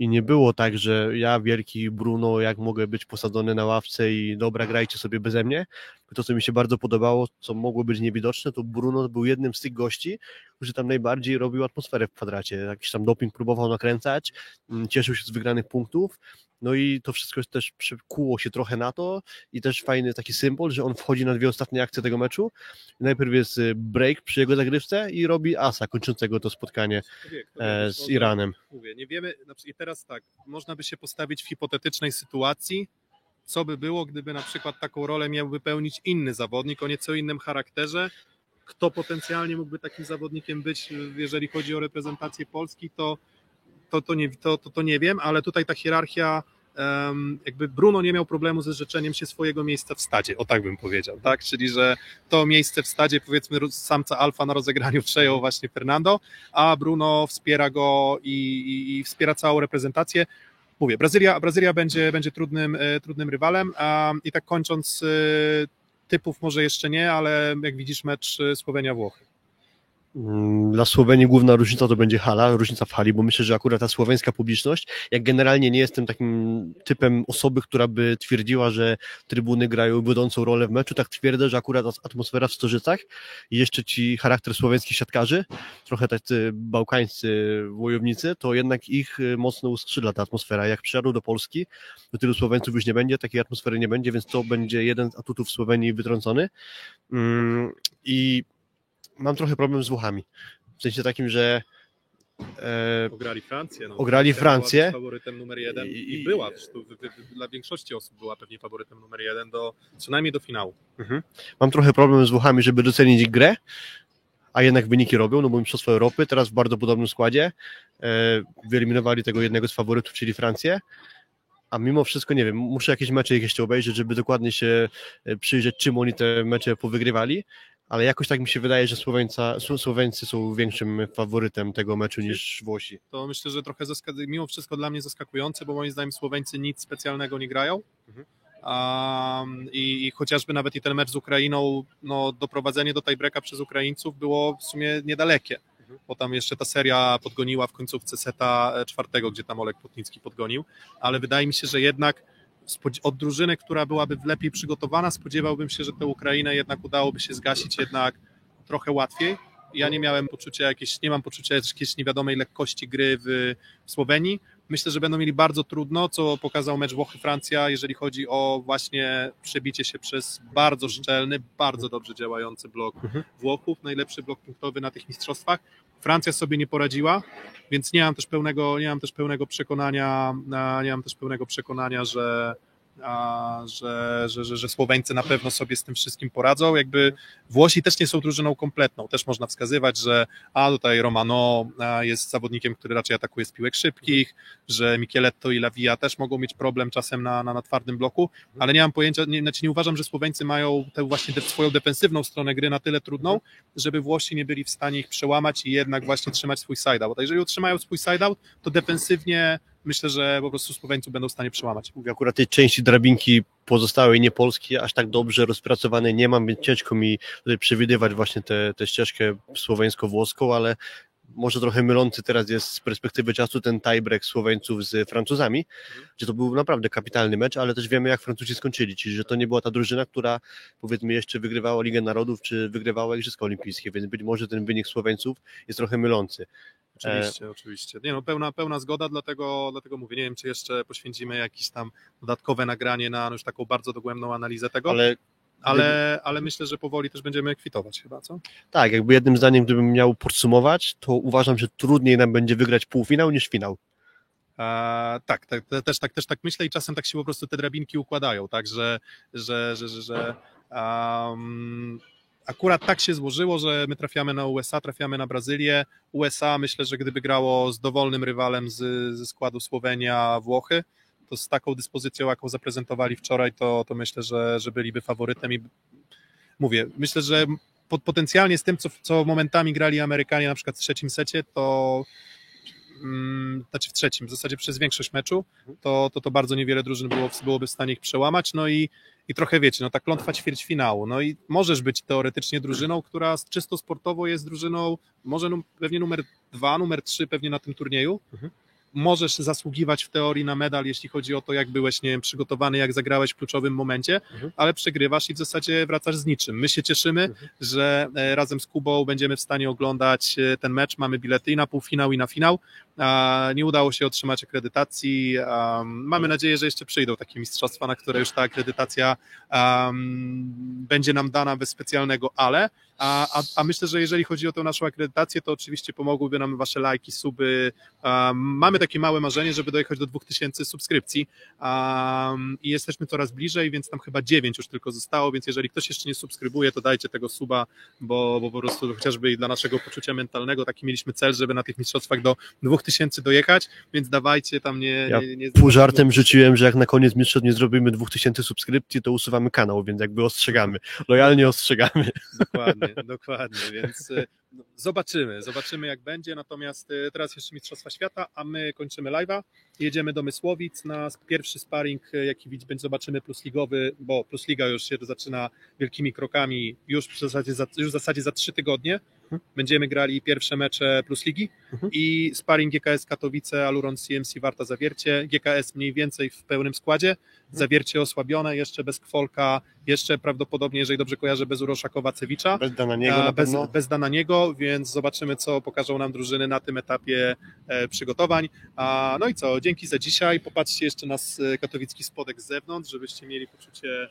i nie było tak, że ja wielki Bruno, jak mogę być posadzony na ławce i dobra, grajcie sobie beze mnie. To, co mi się bardzo podobało, co mogło być niewidoczne, to Bruno był jednym z tych gości, którzy tam najbardziej robił atmosferę w kwadracie. Jakiś tam doping próbował nakręcać, mm, cieszył się z wygranych punktów, no i to wszystko też przekuło się trochę na to i też fajny taki symbol, że on wchodzi na dwie ostatnie akcje tego meczu. Najpierw jest y, break przy jego zagrywce i robi asa kończącego to spotkanie e, z Iranem. Mówię, nie wiemy, i teraz tak, można by się postawić w hipotetycznej sytuacji, co by było, gdyby na przykład taką rolę miał wypełnić inny zawodnik o nieco innym charakterze, kto potencjalnie mógłby takim zawodnikiem być, jeżeli chodzi o reprezentację Polski, to, to, to, nie, to, to, to nie wiem, ale tutaj ta hierarchia, jakby Bruno nie miał problemu ze zrzeczeniem się swojego miejsca w stadzie, o tak bym powiedział, tak? Czyli, że to miejsce w stadzie, powiedzmy, samca alfa na rozegraniu przejął właśnie Fernando, a Bruno wspiera go i, i, i wspiera całą reprezentację. Mówię, Brazylia, Brazylia będzie, będzie trudnym, e, trudnym rywalem a, i tak kończąc, e, typów może jeszcze nie, ale jak widzisz mecz e, Słowenia-Włochy. Mm, Dla Słowenii główna różnica to będzie hala, różnica w hali, bo myślę, że akurat ta słoweńska publiczność, jak generalnie nie jestem takim typem osoby, która by twierdziła, że trybuny grają wiodącą rolę w meczu, tak twierdzę, że akurat atmosfera w Stożycach i jeszcze ci charakter słoweńskich siatkarzy, trochę tacy bałkańscy wojownicy, to jednak ich y, mocno uskrzydla ta atmosfera. Jak przyjadą do Polski, to tylu Słoweńców już nie będzie, takiej atmosfery nie będzie, więc to będzie jeden z atutów Słowenii wytrącony. Mm, I mam trochę problem z Włochami. W sensie takim, że e, Ograli Francję. No. Ograli była Francję. też faworytem numer jeden i, I- była, wy- wy- dla większości osób była pewnie faworytem numer jeden do, co najmniej do finału. mam trochę problem z Włochami, żeby docenić grę, a jednak wyniki robią, no bo Mistrzostwo Europy teraz w bardzo podobnym składzie e, wyeliminowali tego jednego z faworytów, czyli Francję, a mimo wszystko, nie wiem, muszę jakieś mecze ich jeszcze obejrzeć, żeby dokładnie się e, przyjrzeć, czym oni te mecze powygrywali, ale jakoś tak mi się wydaje, że Słoweńca, Sło- Słoweńcy są większym faworytem tego meczu niż Włosi. To myślę, że trochę mimo wszystko dla mnie zaskakujące, bo moim zdaniem Słoweńcy nic specjalnego nie grają. Mhm. Um, i, I chociażby nawet i ten mecz z Ukrainą, no, doprowadzenie do tiebreaka przez Ukraińców było w sumie niedalekie, Mhm. bo tam jeszcze ta seria podgoniła w końcówce seta e, czwartego, gdzie tam Olek Płotnicki podgonił, ale wydaje mi się, że jednak od drużyny, która byłaby lepiej przygotowana, spodziewałbym się, że tę Ukrainę jednak udałoby się zgasić jednak trochę łatwiej. Ja nie miałem poczucia jakieś, nie mam poczucia jakiejś niewiadomej lekkości gry w Słowenii. Myślę, że będą mieli bardzo trudno, co pokazał mecz Włochy-Francja, jeżeli chodzi o właśnie przebicie się przez bardzo szczelny, bardzo dobrze działający blok Mhm. Włochów, najlepszy blok punktowy na tych mistrzostwach. Francja sobie nie poradziła, więc nie mam też pełnego, nie mam też pełnego przekonania, nie mam też pełnego przekonania, że, że, że, że, że Słoweńcy na pewno sobie z tym wszystkim poradzą. Jakby Włosi też nie są drużyną kompletną. Też można wskazywać, że a tutaj Romano jest zawodnikiem, który raczej atakuje z piłek szybkich, że Micheletto i Lavia też mogą mieć problem czasem na, na, na twardym bloku, ale nie mam pojęcia, nie, znaczy nie uważam, że Słoweńcy mają tę właśnie swoją defensywną stronę gry na tyle trudną, żeby Włosi nie byli w stanie ich przełamać i jednak właśnie trzymać swój side-out. A jeżeli utrzymają swój side-out, to defensywnie myślę, że po prostu Słoweńców będą w stanie przełamać. Mówię, akurat tej części drabinki pozostałej niepolskiej aż tak dobrze rozpracowanej nie mam, więc ciężko mi tutaj przewidywać właśnie tę ścieżkę słoweńsko-włoską, ale może trochę mylący teraz jest z perspektywy czasu ten tiebreak Słoweńców z Francuzami, gdzie to był naprawdę kapitalny mecz, ale też wiemy jak Francuzi skończyli, czyli że to nie była ta drużyna, która powiedzmy jeszcze wygrywała Ligę Narodów, czy wygrywała Igrzyska Olimpijskie, więc być może ten wynik Słoweńców jest trochę mylący. Oczywiście, oczywiście. Nie no, pełna, pełna zgoda, dlatego, dlatego mówię, nie wiem, czy jeszcze poświęcimy jakieś tam dodatkowe nagranie na no, już taką bardzo dogłębną analizę tego, ale, Ale ale, myślę, że powoli też będziemy kwitować chyba, co? tak, jakby jednym zdaniem, gdybym miał podsumować, to uważam, że trudniej nam będzie wygrać półfinał niż finał. E, tak, tak, te- też, tak, też tak myślę i czasem tak się po prostu te drabinki układają, tak, że, że, że, że, że um, akurat tak się złożyło, że my trafiamy na USA, trafiamy na Brazylię. USA myślę, że gdyby grało z dowolnym rywalem z, ze składu Słowenia, Włochy, to z taką dyspozycją, jaką zaprezentowali wczoraj, to, to myślę, że, że byliby faworytem i mówię, myślę, że po- potencjalnie z tym, co, co momentami grali Amerykanie na przykład w trzecim secie, to znaczy w trzecim, w zasadzie przez większość meczu, to to, to bardzo niewiele drużyn było, byłoby w stanie ich przełamać, no i, i trochę wiecie, no ta klątwa ćwierćfinału, no i możesz być teoretycznie drużyną, która czysto sportowo jest drużyną, może num, pewnie numer dwa, numer trzy pewnie na tym turnieju, Mhm. Możesz zasługiwać w teorii na medal, jeśli chodzi o to, jak byłeś, nie wiem, przygotowany, jak zagrałeś w kluczowym momencie, Mhm. ale przegrywasz i w zasadzie wracasz z niczym. My się cieszymy, Mhm. że e, razem z Kubą będziemy w stanie oglądać e, ten mecz. Mamy bilety i na półfinał, i na finał. Nie udało się otrzymać akredytacji. Mamy nadzieję, że jeszcze przyjdą takie mistrzostwa, na które już ta akredytacja będzie nam dana bez specjalnego ale. A, a, a myślę, że jeżeli chodzi o tę naszą akredytację, to oczywiście pomogłyby nam wasze lajki, suby. Mamy takie małe marzenie, żeby dojechać do 2000 subskrypcji um, i jesteśmy coraz bliżej, więc tam chyba 9 już tylko zostało, więc jeżeli ktoś jeszcze nie subskrybuje, to dajcie tego suba, bo, bo po prostu chociażby i dla naszego poczucia mentalnego taki mieliśmy cel, żeby na tych mistrzostwach do 2000 dojechać, więc dawajcie tam nie... Ja nie, nie Pół żartem rzuciłem, że jak na koniec mistrzostw nie zrobimy 2000 subskrypcji, to usuwamy kanał, więc jakby ostrzegamy. Lojalnie ostrzegamy. Dokładnie, dokładnie, więc no, zobaczymy, zobaczymy jak będzie, natomiast e, teraz jeszcze Mistrzostwa Świata, a my kończymy live'a, jedziemy do Mysłowic na pierwszy sparring, e, jaki będzie. Zobaczymy plus ligowy, bo plus liga już się zaczyna wielkimi krokami, już w zasadzie za, już w zasadzie za trzy tygodnie będziemy grali pierwsze mecze plus ligi Mhm. i sparring GKS Katowice, Aluron CMC Warta Zawiercie, GKS mniej więcej w pełnym składzie, Zawiercie osłabione, jeszcze bez Kwolka, jeszcze prawdopodobnie, jeżeli dobrze kojarzę, bez Urosza Kowacewicza. Bez dana niego A, na bez, pewno. bez Dananiego, więc zobaczymy, co pokażą nam drużyny na tym etapie e, przygotowań. A, no i co, dzięki za dzisiaj. Popatrzcie jeszcze na s- katowicki spodek z zewnątrz, żebyście mieli poczucie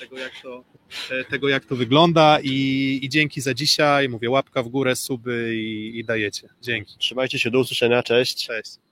tego, jak to, e, tego, jak to wygląda. I, I dzięki za dzisiaj. Mówię, łapka w górę, suby i, i dajecie. Dzięki. Trzymajcie się, do usłyszenia, cześć. Cześć.